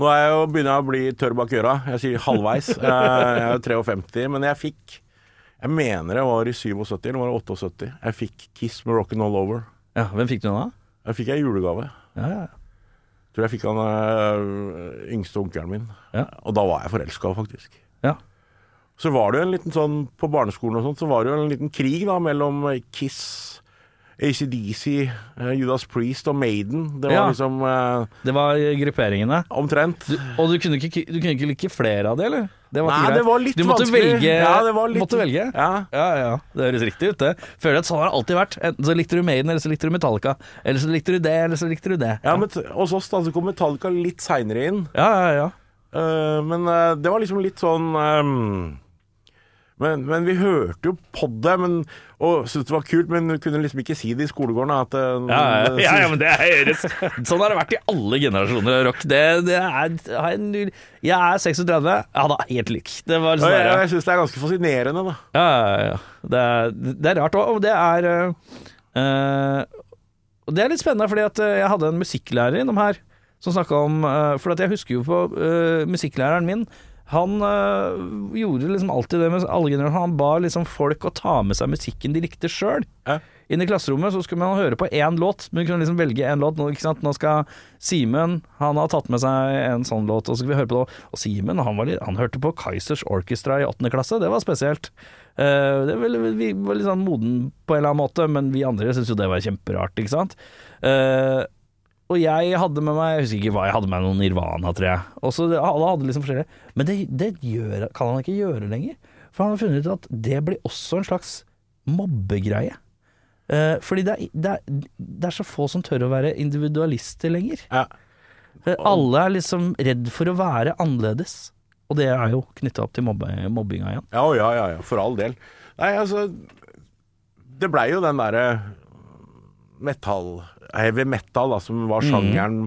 Nå er jeg jo begynner jeg å bli tørr bak øra. Jeg sier halvveis. Jeg er jo 53, men jeg fikk Jeg mener jeg var i 77 eller var det 78. Jeg fikk Kiss med Rockin' All Over. Ja, Hvem fikk du den av? Jeg fikk ei julegave. Ja, ja. Tror jeg fikk han øh, yngste onkelen min. Ja. Og da var jeg forelska, faktisk. Ja. Så var det jo en liten sånn På barneskolen og sånt, så var det jo en liten krig da mellom Kiss, ACDC, eh, Judas Priest og Maiden. Det var Ja. liksom eh, Det var grupperingene. omtrent. Du, og du kunne, ikke, du kunne ikke like flere av de, eller? Det var ikke Nei, greit. det var litt du måtte vanskelig. Velge, Ja, det var litt- Måtte velge? Ja. Ja, ja. Det høres riktig ut, det. Føler at sånn har det alltid vært. Enten så likte du Maiden, eller så likte du Metallica. Eller så likte du det, eller så likte du det. ja, men t- hos oss da, så kom Metallica litt seinere inn. ja, ja. ja. Eh, men eh, det var liksom litt sånn ehm, men, men vi hørte jo på det men, og syntes det var kult, men kunne liksom ikke si det i skolegården. At, eh, Ja, ja, ja, ja, men det høres Sånn har det vært i alle generasjoner av rock. Det, det er, jeg er 36. Ja da, helt lik. Det var sånn jeg, der, jeg syns det er ganske fascinerende, da. Ja, ja, ja. Det er, det er rart òg. Og det er øh, det er litt spennende, fordi at jeg hadde en musikklærer innom her som snakka om For jeg husker jo på øh, musikklæreren min. Han øh, gjorde liksom alltid det med alle generasjoner. Han ba liksom folk å ta med seg musikken de likte sjøl. Ja. Inn i klasserommet så skulle man høre på én låt, men kunne liksom velge én låt. Nå? Nå skal Simen Han har tatt med seg en sånn låt, og så skal vi høre på det. Og Simen han, han hørte på Kaizers Orchestra i åttende klasse, det var spesielt. Uh, det var, vi var litt sånn moden på en eller annen måte, men vi andre syntes jo det var kjemperart, ikke sant. Eh, og jeg hadde med meg Jeg husker ikke hva jeg hadde med meg, noen Nirvana, tror jeg. Og så Alle hadde liksom forskjellige. Men det, det gjør, kan han ikke gjøre lenger. For han har funnet ut at det blir også en slags mobbegreie. Eh, fordi det er, det, er, det er så få som tør å være individualister lenger. Ja. Eh, Alle er liksom redd for å være annerledes. Og det er jo knytta opp til mobbe, mobbinga igjen. Ja, ja, ja, ja, for all del. Nei, altså Det blei jo den derre metal Heavy metal, da, som var sjangeren.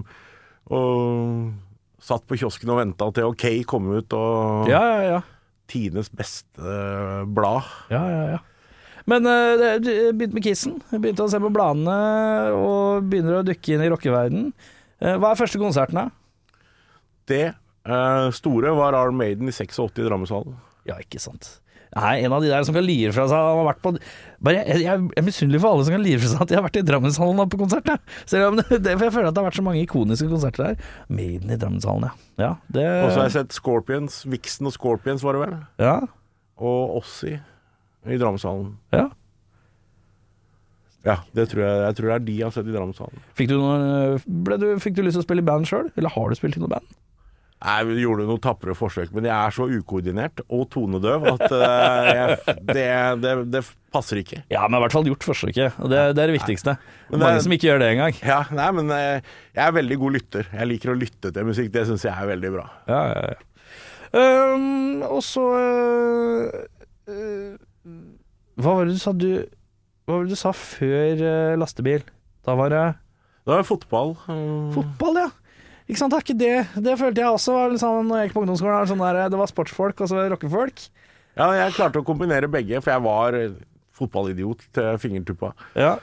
Og satt på kiosken og venta til OK kom ut, og Ja, ja, ja. tidenes beste eh, blad. Ja, ja, ja. Men eh, jeg begynte med Kissen. Jeg Begynte å se på bladene og begynner å dykke inn i rockeverden. Eh, hva er første konserten, da? Det eh, store var Arm Maiden i 86 i Drammenshallen. Ja, ikke sant. Nei, en av de der som kan lire fra seg Han har vært på bare, Jeg, jeg er misunnelig for alle som kan lire fra seg at de har vært i Drammenshallen og på konsert. Selv om det, for jeg føler at det har vært så mange ikoniske konserter der. Maiden i Drammenshallen, ja. ja det, Og så har jeg sett Scorpions. Vixen og Scorpions var det vel. ja, Og Ossi i Drammenshallen. ja. Ja, det tror jeg, jeg tror det er de jeg har sett i Drammenshallen. Fikk du, fikk du lyst til å spille i band sjøl, eller har du spilt i noe band? Vi gjorde noen tapre forsøk, men jeg er så ukoordinert og tonedøv at uh, jeg, det, det, det passer ikke. Ja, men i hvert fall gjort forsøket. Og det, det er det viktigste. Men det Mange er- som ikke gjør det engang. Ja, nei, men eh, jeg er veldig god lytter. Jeg liker å lytte til musikk. Det syns jeg er veldig bra. Ja, ja, ja. Um, og så uh, uh, Hva var det du sa du Hva var det du sa før lastebil? Da var det Da var det fotball. fotball, ja. Ikke sant, det er ikke det Det følte jeg også var sånn når jeg gikk på ungdomsskolen. var det Sånn der, det var sportsfolk og så rockefolk. Ja, jeg klarte å kombinere begge, for jeg var eh, fotballidiot til fingertuppa. Ja.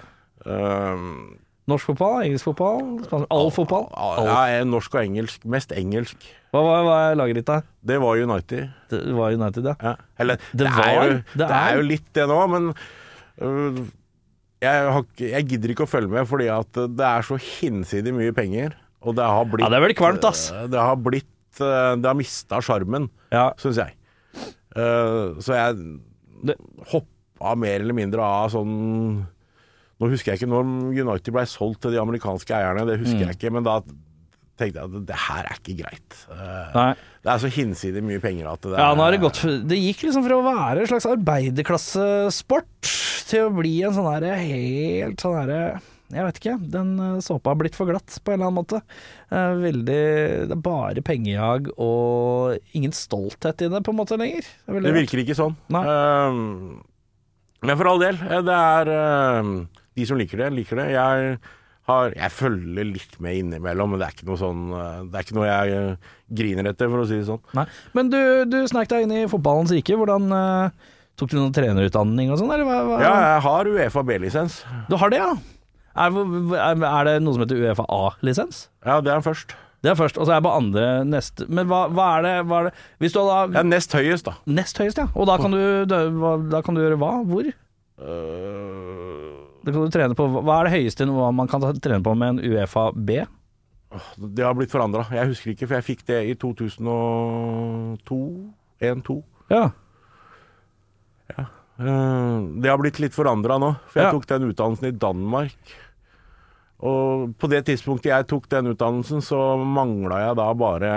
Um, Norsk fotball, engelsk fotball, spansk- all fotball. All. ja, er norsk og engelsk. Mest engelsk. Hva var, hva er laget ditt, da? Det var United. Det var United, ja. Ja. Eller, Det det, var- er jo, det det, er- er jo litt det nå, men uh, jeg, har, jeg gidder ikke å følge med, fordi at det er så hinsidig mye penger. Og det har blitt Ja, det er vel kvalmt, ass. øh, Det har blitt øh, Det har mista sjarmen, ja. syns jeg. Øh, så jeg hoppa mer eller mindre av sånn Nå husker jeg ikke når United ble solgt til de amerikanske eierne, det husker Mm. jeg ikke, men da tenkte jeg at det her er ikke greit. Nei. det er så hinsidig mye penger at det Ja, nå har det gått Det gikk liksom fra å være en slags arbeiderklassesport til å bli en sånn herre helt sånn herre Jeg vet ikke. Den eh, såpa har blitt for glatt på en eller annen måte. Eh, Veldig Det er bare pengejag og ingen stolthet i det på en måte lenger. Det, Det virker ikke sånn. Ehm, men for all del, eh, det er um, de som liker det, liker det. Jeg, har, jeg følger litt med innimellom, men det er ikke noe sånn Det er ikke noe jeg griner etter, for å si det sånn. Nei. Men du, du snek deg inn i fotballens rike. Hvordan uh, Tok du noen trenerutdanning og sånn, eller hva? hva? Ja, jeg har Uefa B-lisens. Du har det, ja? Er, er, det noe som heter Uefa A-lisens? Ja, det er den først. Det er først, og så er det på andre neste Men hva, hva, er det, hva er det Hvis du da er nest høyest, da. Nest høyest, ja. Og da kan du, da, kan du gjøre hva? Hvor? Uh, Da kan du trene på Hva er det høyeste man kan trene på med en Uefa B? det har blitt forandra. Jeg husker ikke, for jeg fikk det i 2002. 1-2. Ja. Eh, Det har blitt litt forandra nå, for jeg Ja. tok den utdannelsen i Danmark. Og på det tidspunktet jeg tok den utdannelsen, så mangla jeg da bare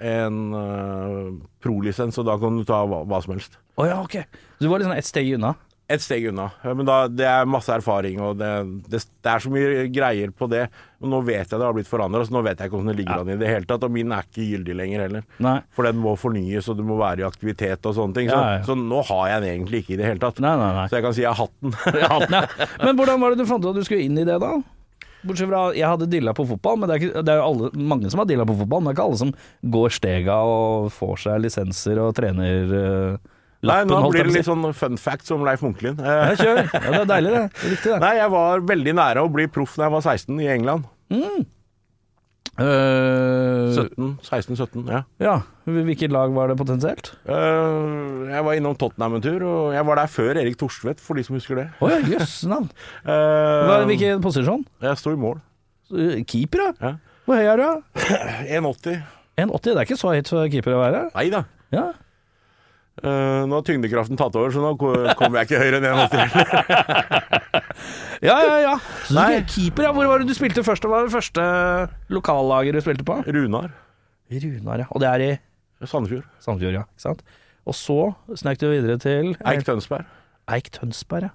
en uh, prolisens, og da kan du ta hva, hva som helst. Å ja, ok. Du var liksom ett steg unna? Et steg unna. Men da, det er masse erfaring, og det, det, det er så mye greier på det. Og nå vet jeg det har blitt forandra, så nå vet jeg ikke hvordan det ligger Ja. an i det hele tatt. Og min er ikke gyldig lenger heller. Nei. For den må fornyes, og du må være i aktivitet og sånne ting. Så, Ja, ja. så nå har jeg den egentlig ikke i det hele tatt. Nei, nei. Så jeg kan si jeg har hatt den. Men hvordan var det du fant ut at du skulle inn i det, da? Bortsett fra Jeg hadde dilla på fotball, men det er, ikke, det er jo alle, mange som har dilla på fotball. Men det er ikke alle som går stega og får seg lisenser og trener uh, Nei, nå blir det litt sånn fun fact som Leif Munklin. Ja, kjør. Ja, det er deilig, det. riktig, det. Nei, jeg var veldig nære å bli proff da jeg var 16 i England. Eh, 17, 16-17, ja. ja. Hvilket lag var det potensielt? Uh, jeg var innom Tottenham en tur, og jeg var der før Erik Torstvedt, for de som husker det. Oh, ja, jøss navn. uh, Hvilken posisjon? Jeg sto i mål. Eh, Keeper, ja. Ja. Hvor høy er du? da? 1,80. 1,80. Det er ikke så høyt for keeper å være. Nei da. Ja. Eh, nå har tyngdekraften tatt over, så nå kommer jeg ikke høyere enn 1,80. Ja, ja, ja. Så du Nei. er keeper, ja. Hvor var det du spilte først? Hva var det første lokallaget du spilte på? Runar. Runar, ja. Og det er i Sandefjord. Sandefjord, ja. Ikke sant? Og så snek du videre til Eik Tønsberg. Eik Tønsberg, ja.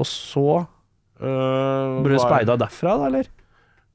Og så Uh, ble du speida derfra, da, eller?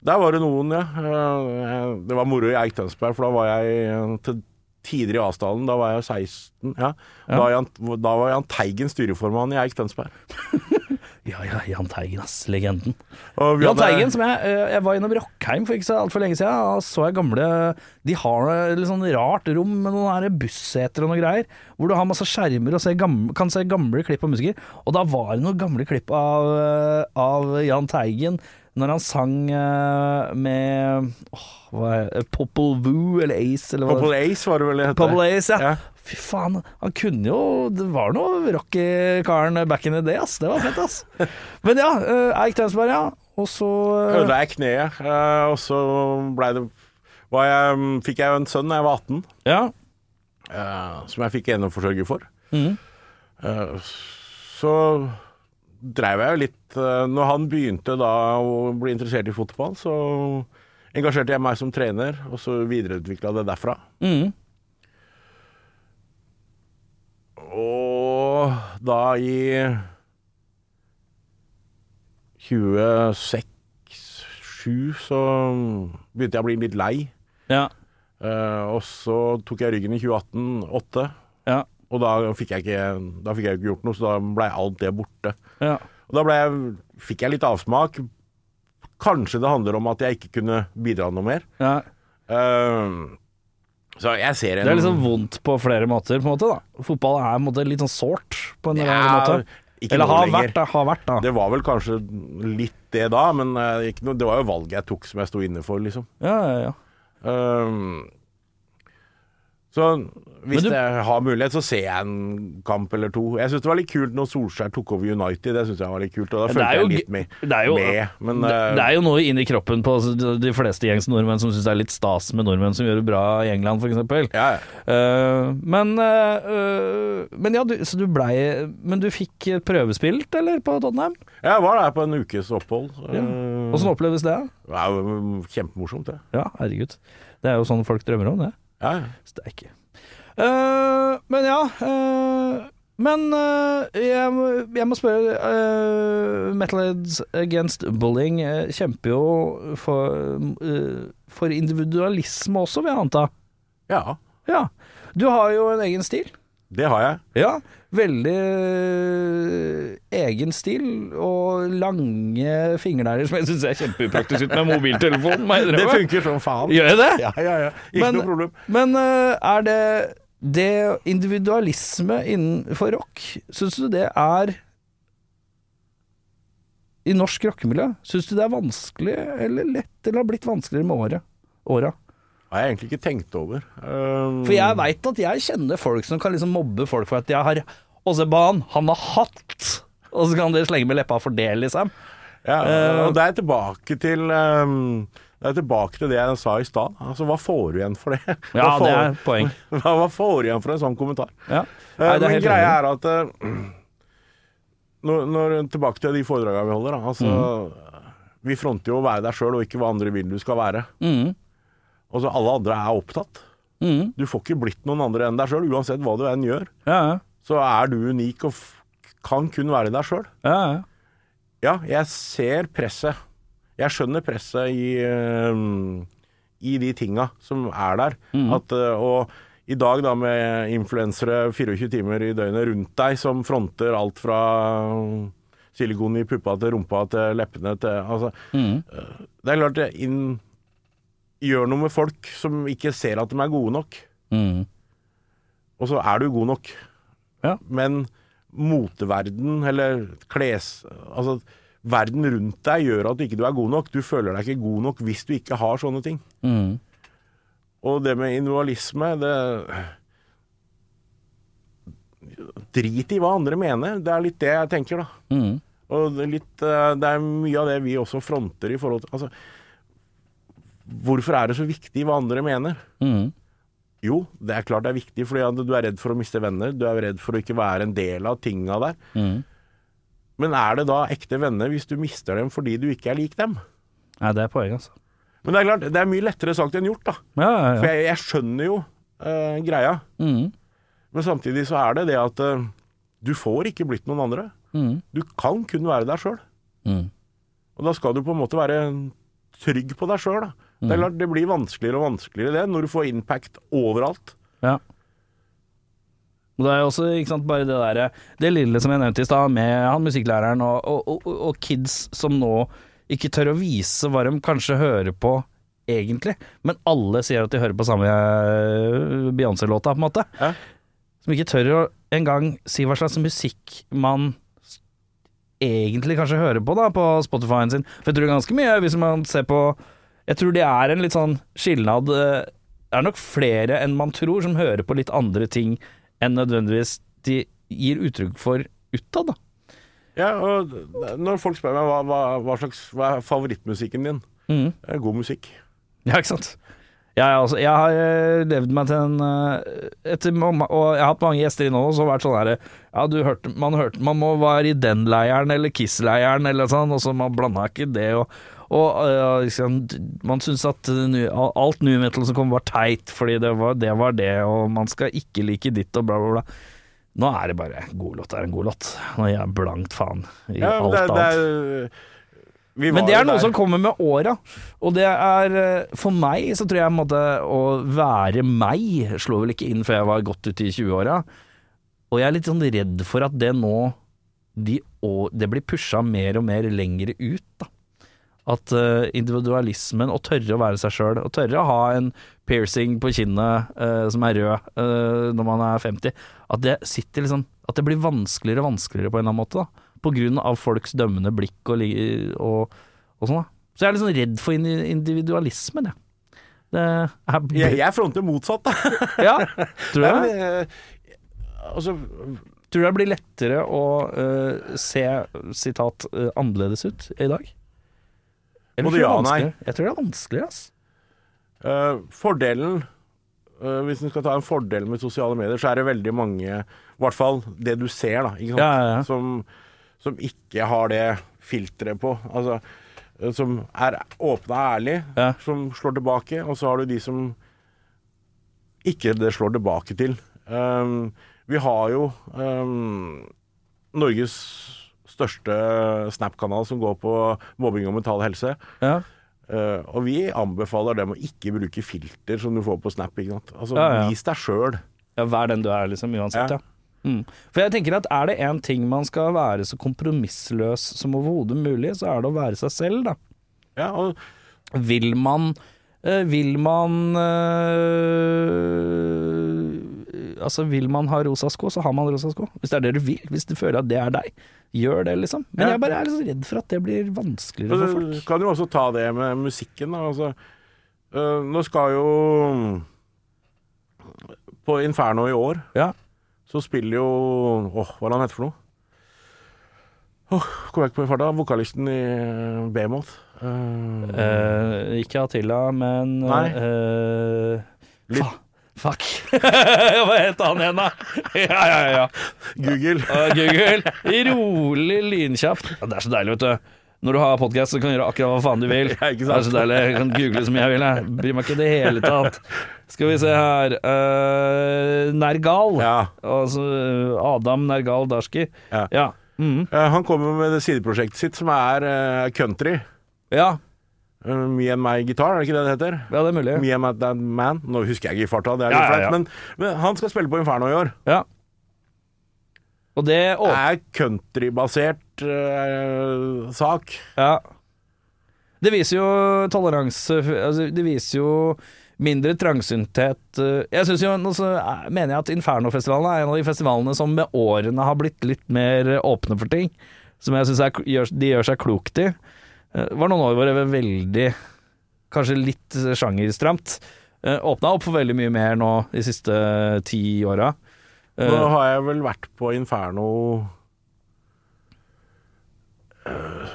Der var det noen, ja. Eh, Det var moro i Eik Tønsberg, for da var jeg til tider i Asdalen. Da var jeg 16. Ja. Da, var Jan, da var Jahn Teigen styreformann i Eik Tønsberg. Ja, ja, Jahn Teigen, ass. Legenden. Jahn hadde- Teigen, som jeg, eh, jeg var innom Rockheim for ikke så altfor lenge siden. Og så jeg gamle De har et sånn rart rom med noen busseter og noe greier. Hvor du har masse skjermer og gamle, kan se gamle klipp av musikere. Og da var det noen gamle klipp av, eh, av Jahn Teigen når han sang eh, med åh, hva er Popple Voo eller Ace eller Popple Ace var det vel det het? Popple Ace, ja. Ja. Fy faen, han kunne jo Det var noe rocky karen back in the day, ass. Det var fett, ass. Men ja, eh, Eik Tønsberg, ja. Og så eh, Ødela jeg kneet, og så blei det var jeg, Fikk jeg jo en sønn da jeg var 18, Ja. som jeg fikk eneforsørger for. Eh, så dreiv jeg jo litt eh, Når han begynte da å bli interessert i fotball, så engasjerte jeg meg som trener, og så videreutvikla det derfra. Mm. Og da i 26-7 så begynte jeg å bli litt lei. Ja. Uh, og så tok jeg ryggen i 2018-8, Ja. Og da fikk jeg ikke Da fikk jeg ikke gjort noe, så da blei alt det borte. Ja. Og da jeg, fikk jeg litt avsmak. Kanskje det handler om at jeg ikke kunne bidra noe mer. ja. Uh, så jeg ser en Det er liksom vondt på flere måter, på en måte. da Fotball er måte litt sånn sårt, på en eller Ja, måte. ikke Eller har vært, da. Har vært, da. Det var vel kanskje litt det da, men eh, ikke noe, det var jo valget jeg tok som jeg sto inne for, liksom. Ja, ja, ja. Ehm, så hvis du- jeg har mulighet, så ser jeg en kamp eller to. Jeg syns det var litt kult når Solskjær tok over United. Det syns jeg var litt kult, og da følte er jeg jo litt med. det er jo- med men Det, eh, det er jo noe inni kroppen på de fleste gjengs nordmenn som syns det er litt stas med nordmenn som gjør det bra i England, f.eks. ja, ja. Uh, men uh, Men ja, du, så du blei Men du fikk prøvespilt, eller, på Tottenham? jeg var der på en ukes opphold. Ja. Åssen oppleves det? det er kjempemorsomt, det. Ja, herregud. Det er jo sånn folk drømmer om, det. Ja, ja. Steike. Uh, men ja uh, Men uh, jeg, må- jeg må spørre uh, Metalheads Against Bullying eh, kjemper jo for, eh, for individualisme også, vil jeg anta. ja, Ja. Du har jo en egen stil. Det har jeg. Ja. Veldig eh, egen stil og lange fingernegler som jeg syns er kjempeupraktisk ut med mobiltelefonen. må Det funker som faen. Gjør jeg det? Ja, ja, ja. Ikke Men- noe problem. Men eh, er det det individualisme innenfor rock, syns du det er I norsk rockemiljø, syns du det er vanskelig eller lett, eller har blitt vanskeligere med åra? Har jeg egentlig ikke tenkt over. Um, For jeg veit at jeg kjenner folk som kan liksom mobbe folk for at jeg har Åseban, se han, har hatt! Og så kan de slenge med leppa for det, liksom. Ja, Eh, og det er tilbake til um, Det er tilbake til det jeg sa i stad. Altså, hva får du igjen for det? Ja, får, det er poeng. Hva, hva får du igjen for en sånn kommentar? Ja. Eh, Nei, det er Men greia er at uh, når, når, Tilbake til de foredragene vi holder. Da, altså, Vi fronter jo å være deg sjøl, og ikke hva andre vil du skal være. Mm. Altså, alle andre er opptatt. Mm. Du får ikke blitt noen andre enn deg sjøl, uansett hva du enn gjør. Ja, ja. Så er du unik og kan kun være deg sjøl. ja, ja. Ja, jeg ser presset. Jeg skjønner presset i, eh, i de tinga som er der. At, eh, og i dag da med influensere 24 timer i døgnet rundt deg som fronter alt fra silikon i puppa til rumpa til leppene til altså, Mm. eh, Det er klart det inn, gjør noe med folk som ikke ser at de er gode nok. Mm. Og så er du god nok. Ja. Men moteverden, eller kles... Altså, verden rundt deg gjør at du ikke er god nok. Du føler deg ikke god nok hvis du ikke har sånne ting. Mm. Og det med individualisme, det Drit i hva andre mener. Det er litt det jeg tenker, da. Mm. Og det litt, eh, det er mye av det vi også fronter i forhold til altså, Hvorfor er det så viktig hva andre mener? Mm. Jo, det er klart det er viktig, fordi du er redd for å miste venner. Du er redd for å ikke være en del av tinga der. Mm. Men er det da ekte venner hvis du mister dem fordi du ikke er lik dem? Nei, det er poenget, altså. Men det er klart, det er mye lettere sagt enn gjort, da. Ja, ja, For jeg, jeg skjønner jo uh, greia. Mm. Men samtidig så er det det at uh, du får ikke blitt noen andre. Mm. Du kan kun være deg sjøl. Mm. Og da skal du på en måte være trygg på deg sjøl. Det er klart det blir vanskeligere og vanskeligere det, når du får impact overalt. Ja. Og det er jo også ikke sant, bare det derre Det lille som jeg nevnte i stad, med han musikklæreren og, og, og, og kids som nå ikke tør å vise hva de kanskje hører på egentlig, men alle sier at de hører på samme eh, Beyoncé-låta, på en måte. Ja. Som ikke tør å engang si hva slags musikk man egentlig kanskje hører på da på Spotify-en sin. For jeg tror ganske mye, hvis man ser på Jeg tror det er en litt sånn skilnad eh, Det er nok flere enn man tror som hører på litt andre ting enn nødvendigvis de gir uttrykk for utad, da. Ja, og når folk spør meg hva, hva, hva slags Hva er favorittmusikken din? mm. Det er god musikk. Ja, ikke sant. Ja, ja, altså, jeg har eh, levd meg til en eh, etter, Og jeg har hatt mange gjester innom og vært sånn herre Ja, du hørte Man hørte Man må være i den leiren eller Kiss-leiren eller sånn, og så man blanda ikke det og og liksom, man syns at alt new metal som kom var teit, fordi det var, det var det, og man skal ikke like ditt og bla, bla, bla. Nå er det bare god låt er en god låt. Nå gir jeg blankt faen i Ja, alt det, det er, Men det er noe der. som kommer med åra, og det er eh, For meg så tror jeg måtte, å være meg slo vel ikke inn før jeg var godt ute i 20-åra. Og jeg er litt sånn redd for at det nå de, Det blir pusha mer og mer lengre ut, da. At eh, individualismen, å tørre å være seg sjøl, å tørre å ha en piercing på kinnet uh, som er rød uh, når man er 50, at det sitter liksom At det blir vanskeligere og vanskeligere på en eller annen måte, da. På grunn av folks dømmende blikk og, og, og sånn, da. Så jeg er litt sånn redd for individualismen, jeg. Det er jeg, jeg fronter motsatt, da. Ja, tror du Nei, men, altså, Tror du det blir lettere å uh, se, sitat, uh, annerledes ut i dag? Både du ja og nei. Jeg tror det er vanskelig, ass. Uh, fordelen uh, Hvis en skal ta en fordel med sosiale medier, så er det veldig mange I hvert fall det du ser, da. Ikke sant? Ja, ja, ja. Som, som ikke har det filteret på. Altså, eh, som er åpne og ærlige, som slår tilbake. Og så har du de som ikke det slår tilbake til. Um, vi har jo um, Norges største Snap-kanal som går på mobbing og mental helse. Ja. Uh, og vi anbefaler dem å ikke bruke filter som du får på Snap. Altså, Ja, ja. Vis deg sjøl. ja, vær den du er, liksom, uansett, Ja. ja. Mm. For jeg tenker at er det én ting man skal være så kompromissløs som overhodet mulig, så er det å være seg selv, da. Ja, og Vil man eh, Vil man eh, Altså, vil man ha rosa sko, så har man rosa sko. Hvis det er det du vil. Hvis du føler at det er deg, gjør det, liksom. Men Ja. jeg bare er litt redd for at det blir vanskeligere for folk folk. kan jo også ta det med musikken. Da. Altså, eh, nå skal jo På Inferno i år Ja. så spiller jo Åh, hva er det han heter for noe? Åh, Kommer jeg ikke på i farta. Vokalisten i Bemoth. Uh, uh, ikke Attila, men Nei. Uh, Fuck. Hva het han igjen, da? ja, ja, ja. Google. Google. Rolig, lynkjapp. Ja, det er så deilig, vet du. Når du har podkast, så kan du gjøre akkurat hva faen du vil. Ja, ikke Det er så deilig. Jeg kan google som jeg vil. Jeg bryr meg ikke i det hele tatt. Skal vi se her uh, Nergal. Ja. Altså Adam Nergal Darski. Ja. Ja. Mhm. Eh, han kommer med sideprosjektet sitt som er uh, country. ja. Eh, Me and My Guitar, er det ikke det det heter? Ja, det er mulig. Me and My That Man. Nå husker jeg ikke i farta, det er litt ja, flaut. ja. Men, men han skal spille på Inferno i år. Ja. Og det Det er countrybasert uh, sak. Ja. Det viser jo toleranse altså, Det viser jo mindre trangsynthet. eh, Jeg synes jo, nå er- mener jeg at Infernofestivalen er en av de festivalene som med årene har blitt litt mer åpne for ting. Som jeg syns de gjør seg klokt i. Eh, Det var noen år hvor det var veldig Kanskje litt sjangerstramt. Eh, Åpna opp for veldig mye mer nå de siste ti åra. Nå har jeg vel vært på Inferno eh,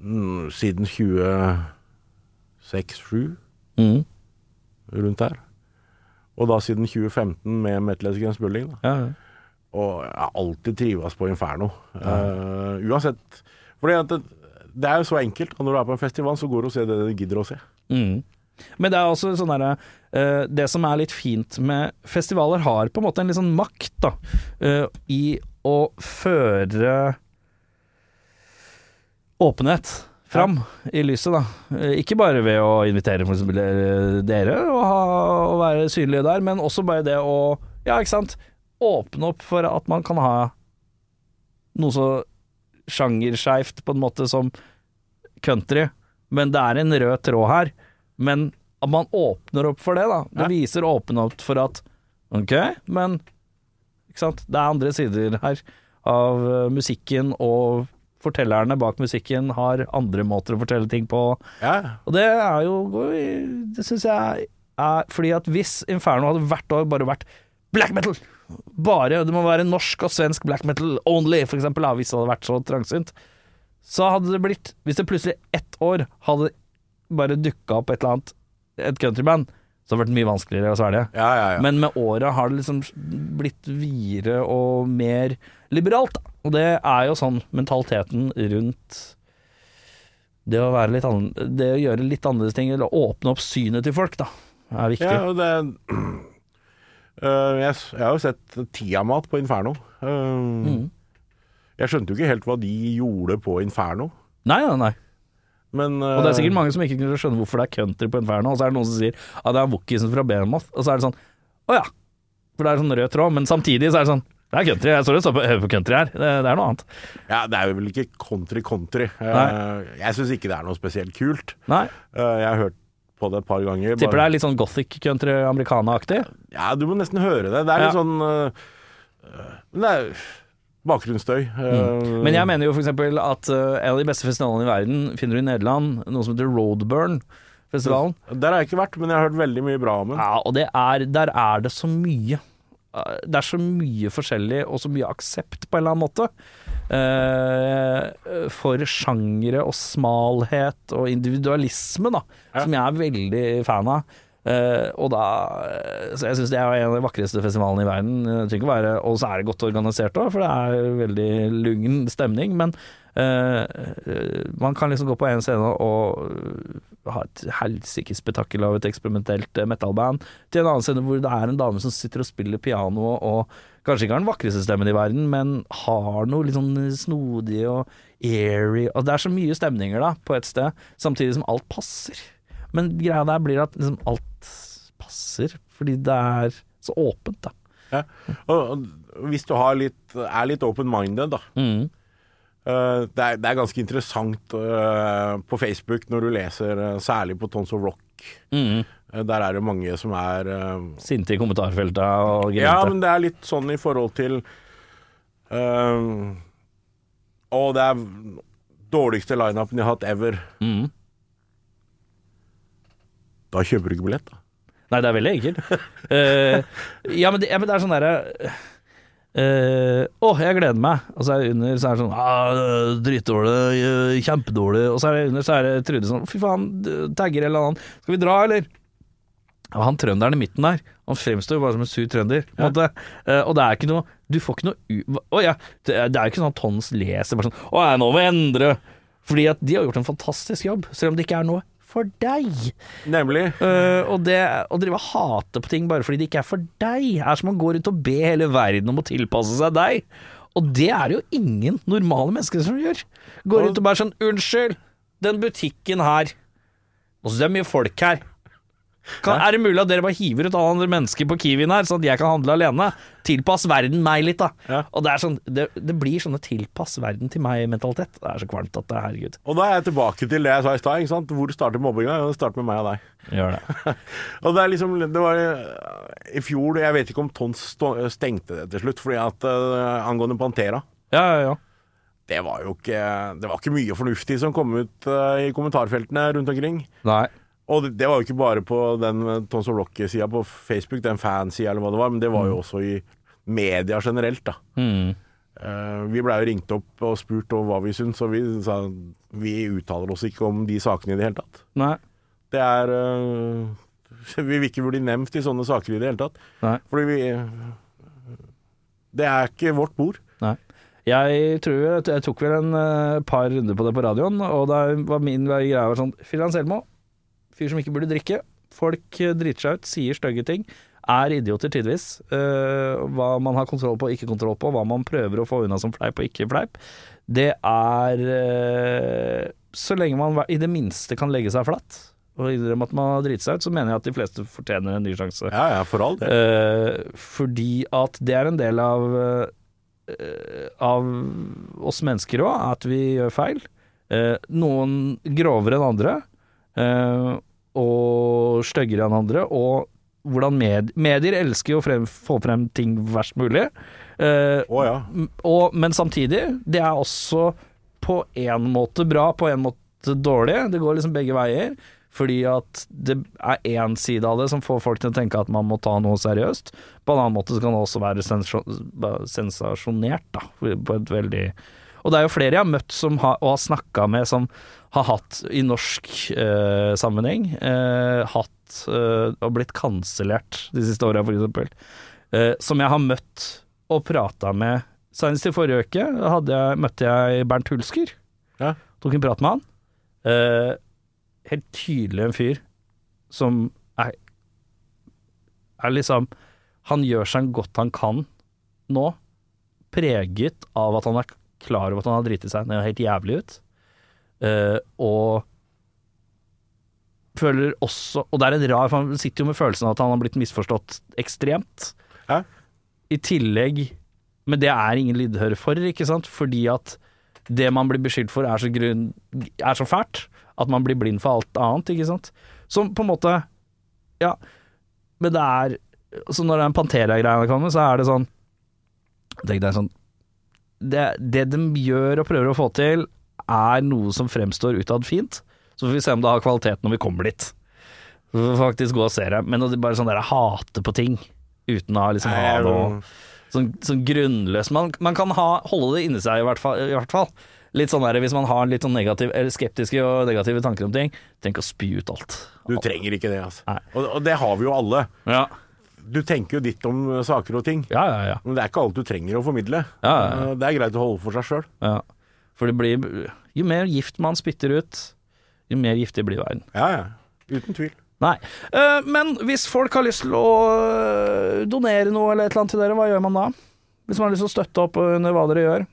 mm, siden 26-7, Mm. rundt der. Og da siden 2015 med Metal Against Bullying. Da. Ja, ja. Og jeg har alltid trives på Inferno. Eh, uansett. Fordi at det, er jo så enkelt. Og når du er på en festival, så går du og ser det du gidder å se. Mm. Men det er også sånn derre uh, Det som er litt fint med festivaler, har på en måte en litt sånn makt, da, uh, i å føre åpenhet fram i lyset, da. Eh, ikke bare ved å invitere for eksempel eh, dere og, ha, og være synlige der, men også bare det å Ja, ikke sant. Åpne opp for at man kan ha noe så sjangerskeivt på en måte som country, men det er en rød tråd her. Men at man åpner opp for det, da. Det viser åpenhet for at ok, men ikke sant? det er andre sider her av eh, musikken og fortellerne bak musikken har andre måter å fortelle ting på. Ja, Og det er jo Det syns jeg er Fordi at hvis Inferno hadde hvert år bare vært black metal Bare Det må være norsk og svensk black metal only, for eksempel, hvis det hadde vært så trangsynt. Så hadde det blitt Hvis det plutselig ett år hadde bare dukka opp et eller annet Et countryband, så hadde det vært mye vanskeligere å svelge. ja, ja. ja. Men med åra har det liksom blitt videre og mer liberalt, da. Og det er jo sånn mentaliteten rundt det å Det å gjøre litt annerledes ting, eller åpne opp synet til folk, da, er viktig. Ja, og det jeg, jeg har jo sett Tiamat på Inferno. Øh, Mm. Jeg skjønte jo ikke helt hva de gjorde på Inferno. Nei, nei, nei. Men Og det er sikkert mange som ikke kunne skjønne hvorfor det er country på Inferno, og så er det noen som sier at det er Wookiesen fra Behemoth, og så er det sånn Å ja. For det er sånn rød tråd, men samtidig så er det sånn det er country. Jeg står og står på, country her. Det, det er noe annet. Ja, det er vel ikke country-country. Jeg syns ikke det er noe spesielt kult. Nei. Jeg har hørt på det et par ganger. Tipper det er litt sånn gothic country americana-aktig. Ja, du må nesten høre det. Det er litt Ja. sånn Men det er bakgrunnsstøy. Øh, Men jeg mener jo f.eks. at uh, en av de beste festivalene i verden finner du i Nederland, noe som heter Roadburn-festivalen. Der har jeg ikke vært, men jeg har hørt veldig mye bra om den. Ja, og det er, der er det så mye. Uh, Det er så mye forskjellig, og så mye aksept på en eller annen måte. Uh, for sjangere og smalhet og individualisme, da, Ja. som jeg er veldig fan av. Uh, og da Så jeg syns det er en av de vakreste festivalene i verden. Være Og så er det godt organisert òg, for det er veldig lugn stemning. Men uh, man kan liksom gå på en scene og ha et helsikes spetakkel av et eksperimentelt metalband, til en annen scene hvor det er en dame som sitter og spiller piano og kanskje ikke har den vakreste stemmen i verden, men har noe litt sånn snodig og airy og Det er så mye stemninger da, på et sted, samtidig som alt passer. Men greia der blir at liksom alt passer, fordi det er så åpent, da. Ja. Og, hvis du har litt, er litt open-minded, da. Mm. Uh, det, er, det er ganske interessant uh, på Facebook når du leser, uh, særlig på Tons of Rock. Mm. Øh, der er det mange som er øh, Sinte i kommentarfeltet og grinte. Ja, men det er litt sånn i forhold til uh, Å, det er dårligste lineupen jeg har hatt ever. mm. Da kjøper du ikke billett, da. Nei, det er veldig enkelt. uh, ja, men det, ja, men det er sånn derre uh, Å, jeg gleder meg. Og så er det under så er det sånn ah, Dritdårlig, eh, kjempedårlig. Og så er det under så er det Trude sånn Fy faen, tagger eller annet. Skal vi dra, eller? Og han trønderen i midten der, han fremstår jo bare som en sur trønder. Måte. Eh, og det er ikke noe Du får ikke noe. Å ja, det er, er jo ikke sånn at Tons leser bare sånn Å, ja, nå må vi endre. Fordi at de har gjort en fantastisk jobb, selv om det ikke er noe for deg. Nemlig. Uh, og det å drive og hate på ting bare fordi det ikke er for deg, er som å gå rundt og be hele verden om å tilpasse seg deg. Og det er det jo ingen normale mennesker som gjør. Går rundt og bare sånn Unnskyld, den butikken her Nå syns jeg det er mye folk her. Kan, er det mulig at dere bare hiver ut alle andre mennesker på Kiwien her, sånn at jeg kan handle alene? Tilpass verden meg litt, da. Ja. Og det, er sånn, det, det blir sånne tilpass verden til meg-mentalitet. Det er så kvalmt at det er herregud. Og da er jeg tilbake til det jeg sa i stad. Hvor starter mobbinga? Jo, det starter med meg og deg. Gjør det. Og det er liksom Det var i fjor Jeg vet ikke om Tons stengte det til slutt, fordi at uh, angående Pantera Ja, ja, ja. det var jo ikke Det var ikke mye fornuftig som kom ut uh, i kommentarfeltene rundt omkring. Nei. Og det, var jo ikke bare på den Tons of Rock-sida på Facebook, den fansida eller hva det var, men det var jo også i media generelt, da. Mm. Uh, vi blei jo ringt opp og spurt om hva vi syns, og vi sa vi uttaler oss ikke om de sakene i det hele tatt. Nei. Det er uh, Vi vil ikke bli nevnt i sånne saker i det hele tatt. Nei. Fordi vi Det er ikke vårt bord. Nei. Jeg tror jeg, jeg tok vel en uh, par runder på det på radioen, og da var min greie var sånn Fyr Anselmo, fyr som ikke burde drikke. Folk eh, driter seg ut, sier stygge ting. Er idioter tidvis. Uh, hva man har kontroll på og ikke kontroll på, hva man prøver å få unna som fleip og ikke fleip. Det er uh, Så lenge man i det minste kan legge seg flatt og innrømme at man har driti seg ut, så mener jeg at de fleste fortjener en ny sjanse. Ja, ja, for all det. Uh, fordi at det er en del av eh, av oss mennesker òg, at vi gjør feil. Eh, noen grovere enn andre, eh, og styggere enn andre. Og hvordan med, medier elsker jo å frem, få frem ting verst mulig. Eh, oh, ja. og, men samtidig, det er også på en måte bra, på en måte dårlig. Det går liksom begge veier. Fordi at det er én side av det som får folk til å tenke at man må ta noe seriøst. På en annen måte så kan det også være sensasjonert, da. På et veldig Og det er jo flere jeg har møtt som har, og har snakka med, som har hatt i norsk eh, sammenheng eh, hatt eh, og blitt kansellert de siste åra, eksempel. Eh, som jeg har møtt og prata med. Senest i forrige uke hadde jeg, møtte jeg Bernt Hulsker. Ja. Tok en prat med han. Eh, helt tydelig en fyr som er Er liksom Han gjør seg godt han kan nå, preget av at han er klar over at han har driti seg ned helt jævlig ut. Uh, og føler også Og det er en rar For han sitter jo med følelsen av at han har blitt misforstått ekstremt. Ja. I tillegg Men det er ingen lydhøre for, ikke sant? Fordi at det man blir beskyldt for er så, grunn, er så fælt at man blir blind for alt annet, ikke sant? Som på en måte Ja, men det er Så når den Pantera-greia kommer, så er det sånn Tenk deg sånn det, det de gjør og prøver å få til, er noe som fremstår utad fint. Så får vi se om det har kvalitet når vi kommer dit. Så vi får faktisk gå og se det. Men å bare sånn der hate på ting uten å liksom ha noe sånn, sånn grunnløst man, man kan ha, holde det inni seg, i hvert fall. I hvert fall. Litt sånn der, Hvis man har litt sånn negativ, eller skeptiske og negative tanker om ting, tenk å spy ut alt. Du trenger ikke det, altså. Og, og det har vi jo alle. Ja, Du tenker jo ditt om saker og ting, ja, ja. ja. men det er ikke alt du trenger å formidle. Ja, ja, ja. Eh, Det er greit å holde for seg sjøl. ja. For det blir Jo mer gift man spytter ut, jo mer giftig blir verden. Ja, ja. Uten tvil. Nei. Eh, men hvis folk har lyst til å eh, donere noe eller et eller annet til dere, hva gjør man da? Hvis man har lyst til å støtte opp under hva dere gjør?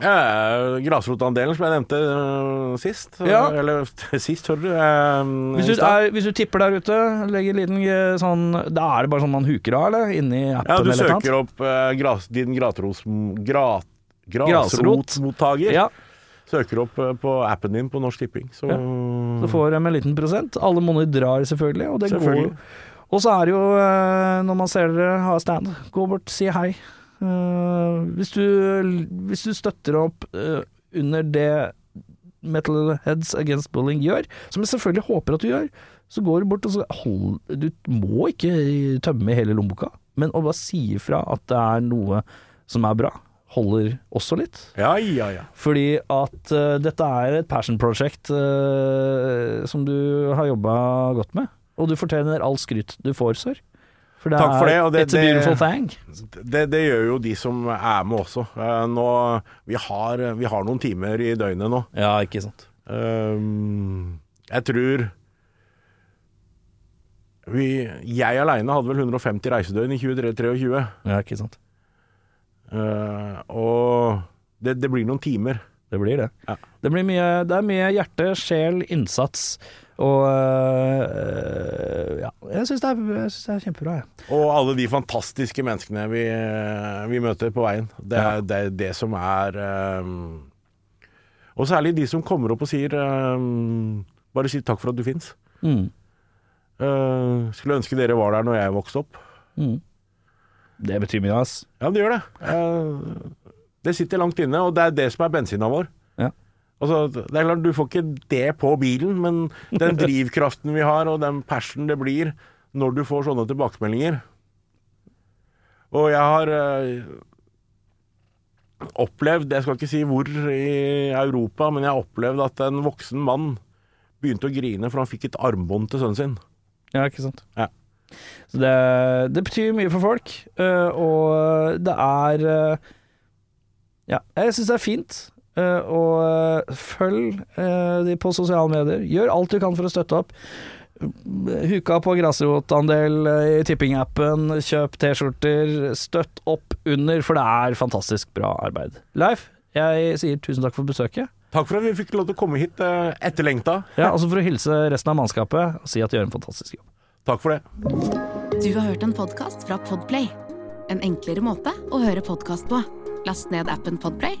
Ja, Grasrotandelen som jeg nevnte øh, sist. Ja. Eller sist, hører du. øh, Hvis du, er, hvis du tipper der ute, legger en liten eh, sånn Da er det bare sånn man huker av, eller? Inni appen ja, du eller et eller søker opp øh, gras, din gratros, grat, grasrotmottaker. Ja, Søker opp på appen din på Norsk Tipping. Så, Ja. så får de en liten prosent. Alle monner drar selvfølgelig, og det Selvfølgelig. går Og så er det jo, eh, når man ser dere ha stand, gå bort, si hei. Eh, hvis, du, hvis du støtter opp eh, under det Metal Heads Against Bullying gjør, som jeg selvfølgelig håper at du gjør, så går du bort og så hold Du må ikke tømme hele lommeboka, men å bare si ifra at det er noe som er bra, holder også litt. ja, ja, ja. Fordi at uh, dette er et passion project uh, som du har jobba godt med. Og du fortjener all skryt du får, sir. For det Takk for det, og det- It's a beautiful thing. Det, det gjør jo de som er med også. Eh, Nå, vi, har, vi har noen timer i døgnet nå. Ja, ikke sant. Ehm, jeg tror vi, Jeg aleine hadde vel 150 reisedøgn i 2023. Ja, ikke sant. Eh, og det, det blir noen timer. Det blir det. Ja. Det, blir mye, det er mye hjerte, sjel, innsats og øh, Ja, jeg syns det, det er kjempebra, jeg. Og alle de fantastiske menneskene vi, vi møter på veien. Det er Ja. det, det som er um, Og særlig de som kommer opp og sier um, Bare si takk for at du fins. Mm. skulle ønske dere var der når jeg vokste opp. Mm. Det betyr mye, ass. Ja, det gjør det. Uh, det sitter langt inne, og det er det som er bensina vår. Ja. Altså, det er klart, Du får ikke det på bilen, men den drivkraften vi har, og den passion det blir når du får sånne tilbakemeldinger Og jeg har øh, opplevd, jeg skal ikke si hvor i Europa, men jeg har opplevd at en voksen mann begynte å grine for han fikk et armbånd til sønnen sin. Ja, ikke sant. Ja. Så det, det betyr mye for folk, øh, og det er øh, Ja, jeg syns det er fint. Øh, og øh, følg øh, de på sosiale medier. Gjør alt du kan for å støtte opp. Huka på grasrotandel i tippingappen. Kjøp T-skjorter. Støtt opp under, for det er fantastisk bra arbeid. Leif, jeg sier tusen takk for besøket. Takk for at vi fikk lov til å komme hit eh, etterlengta. Ja, altså For å hilse resten av mannskapet og si at de gjør en fantastisk jobb. Takk for det. Du har hørt en podkast fra Podplay. En enklere måte å høre podkast på. Last ned appen Podplay,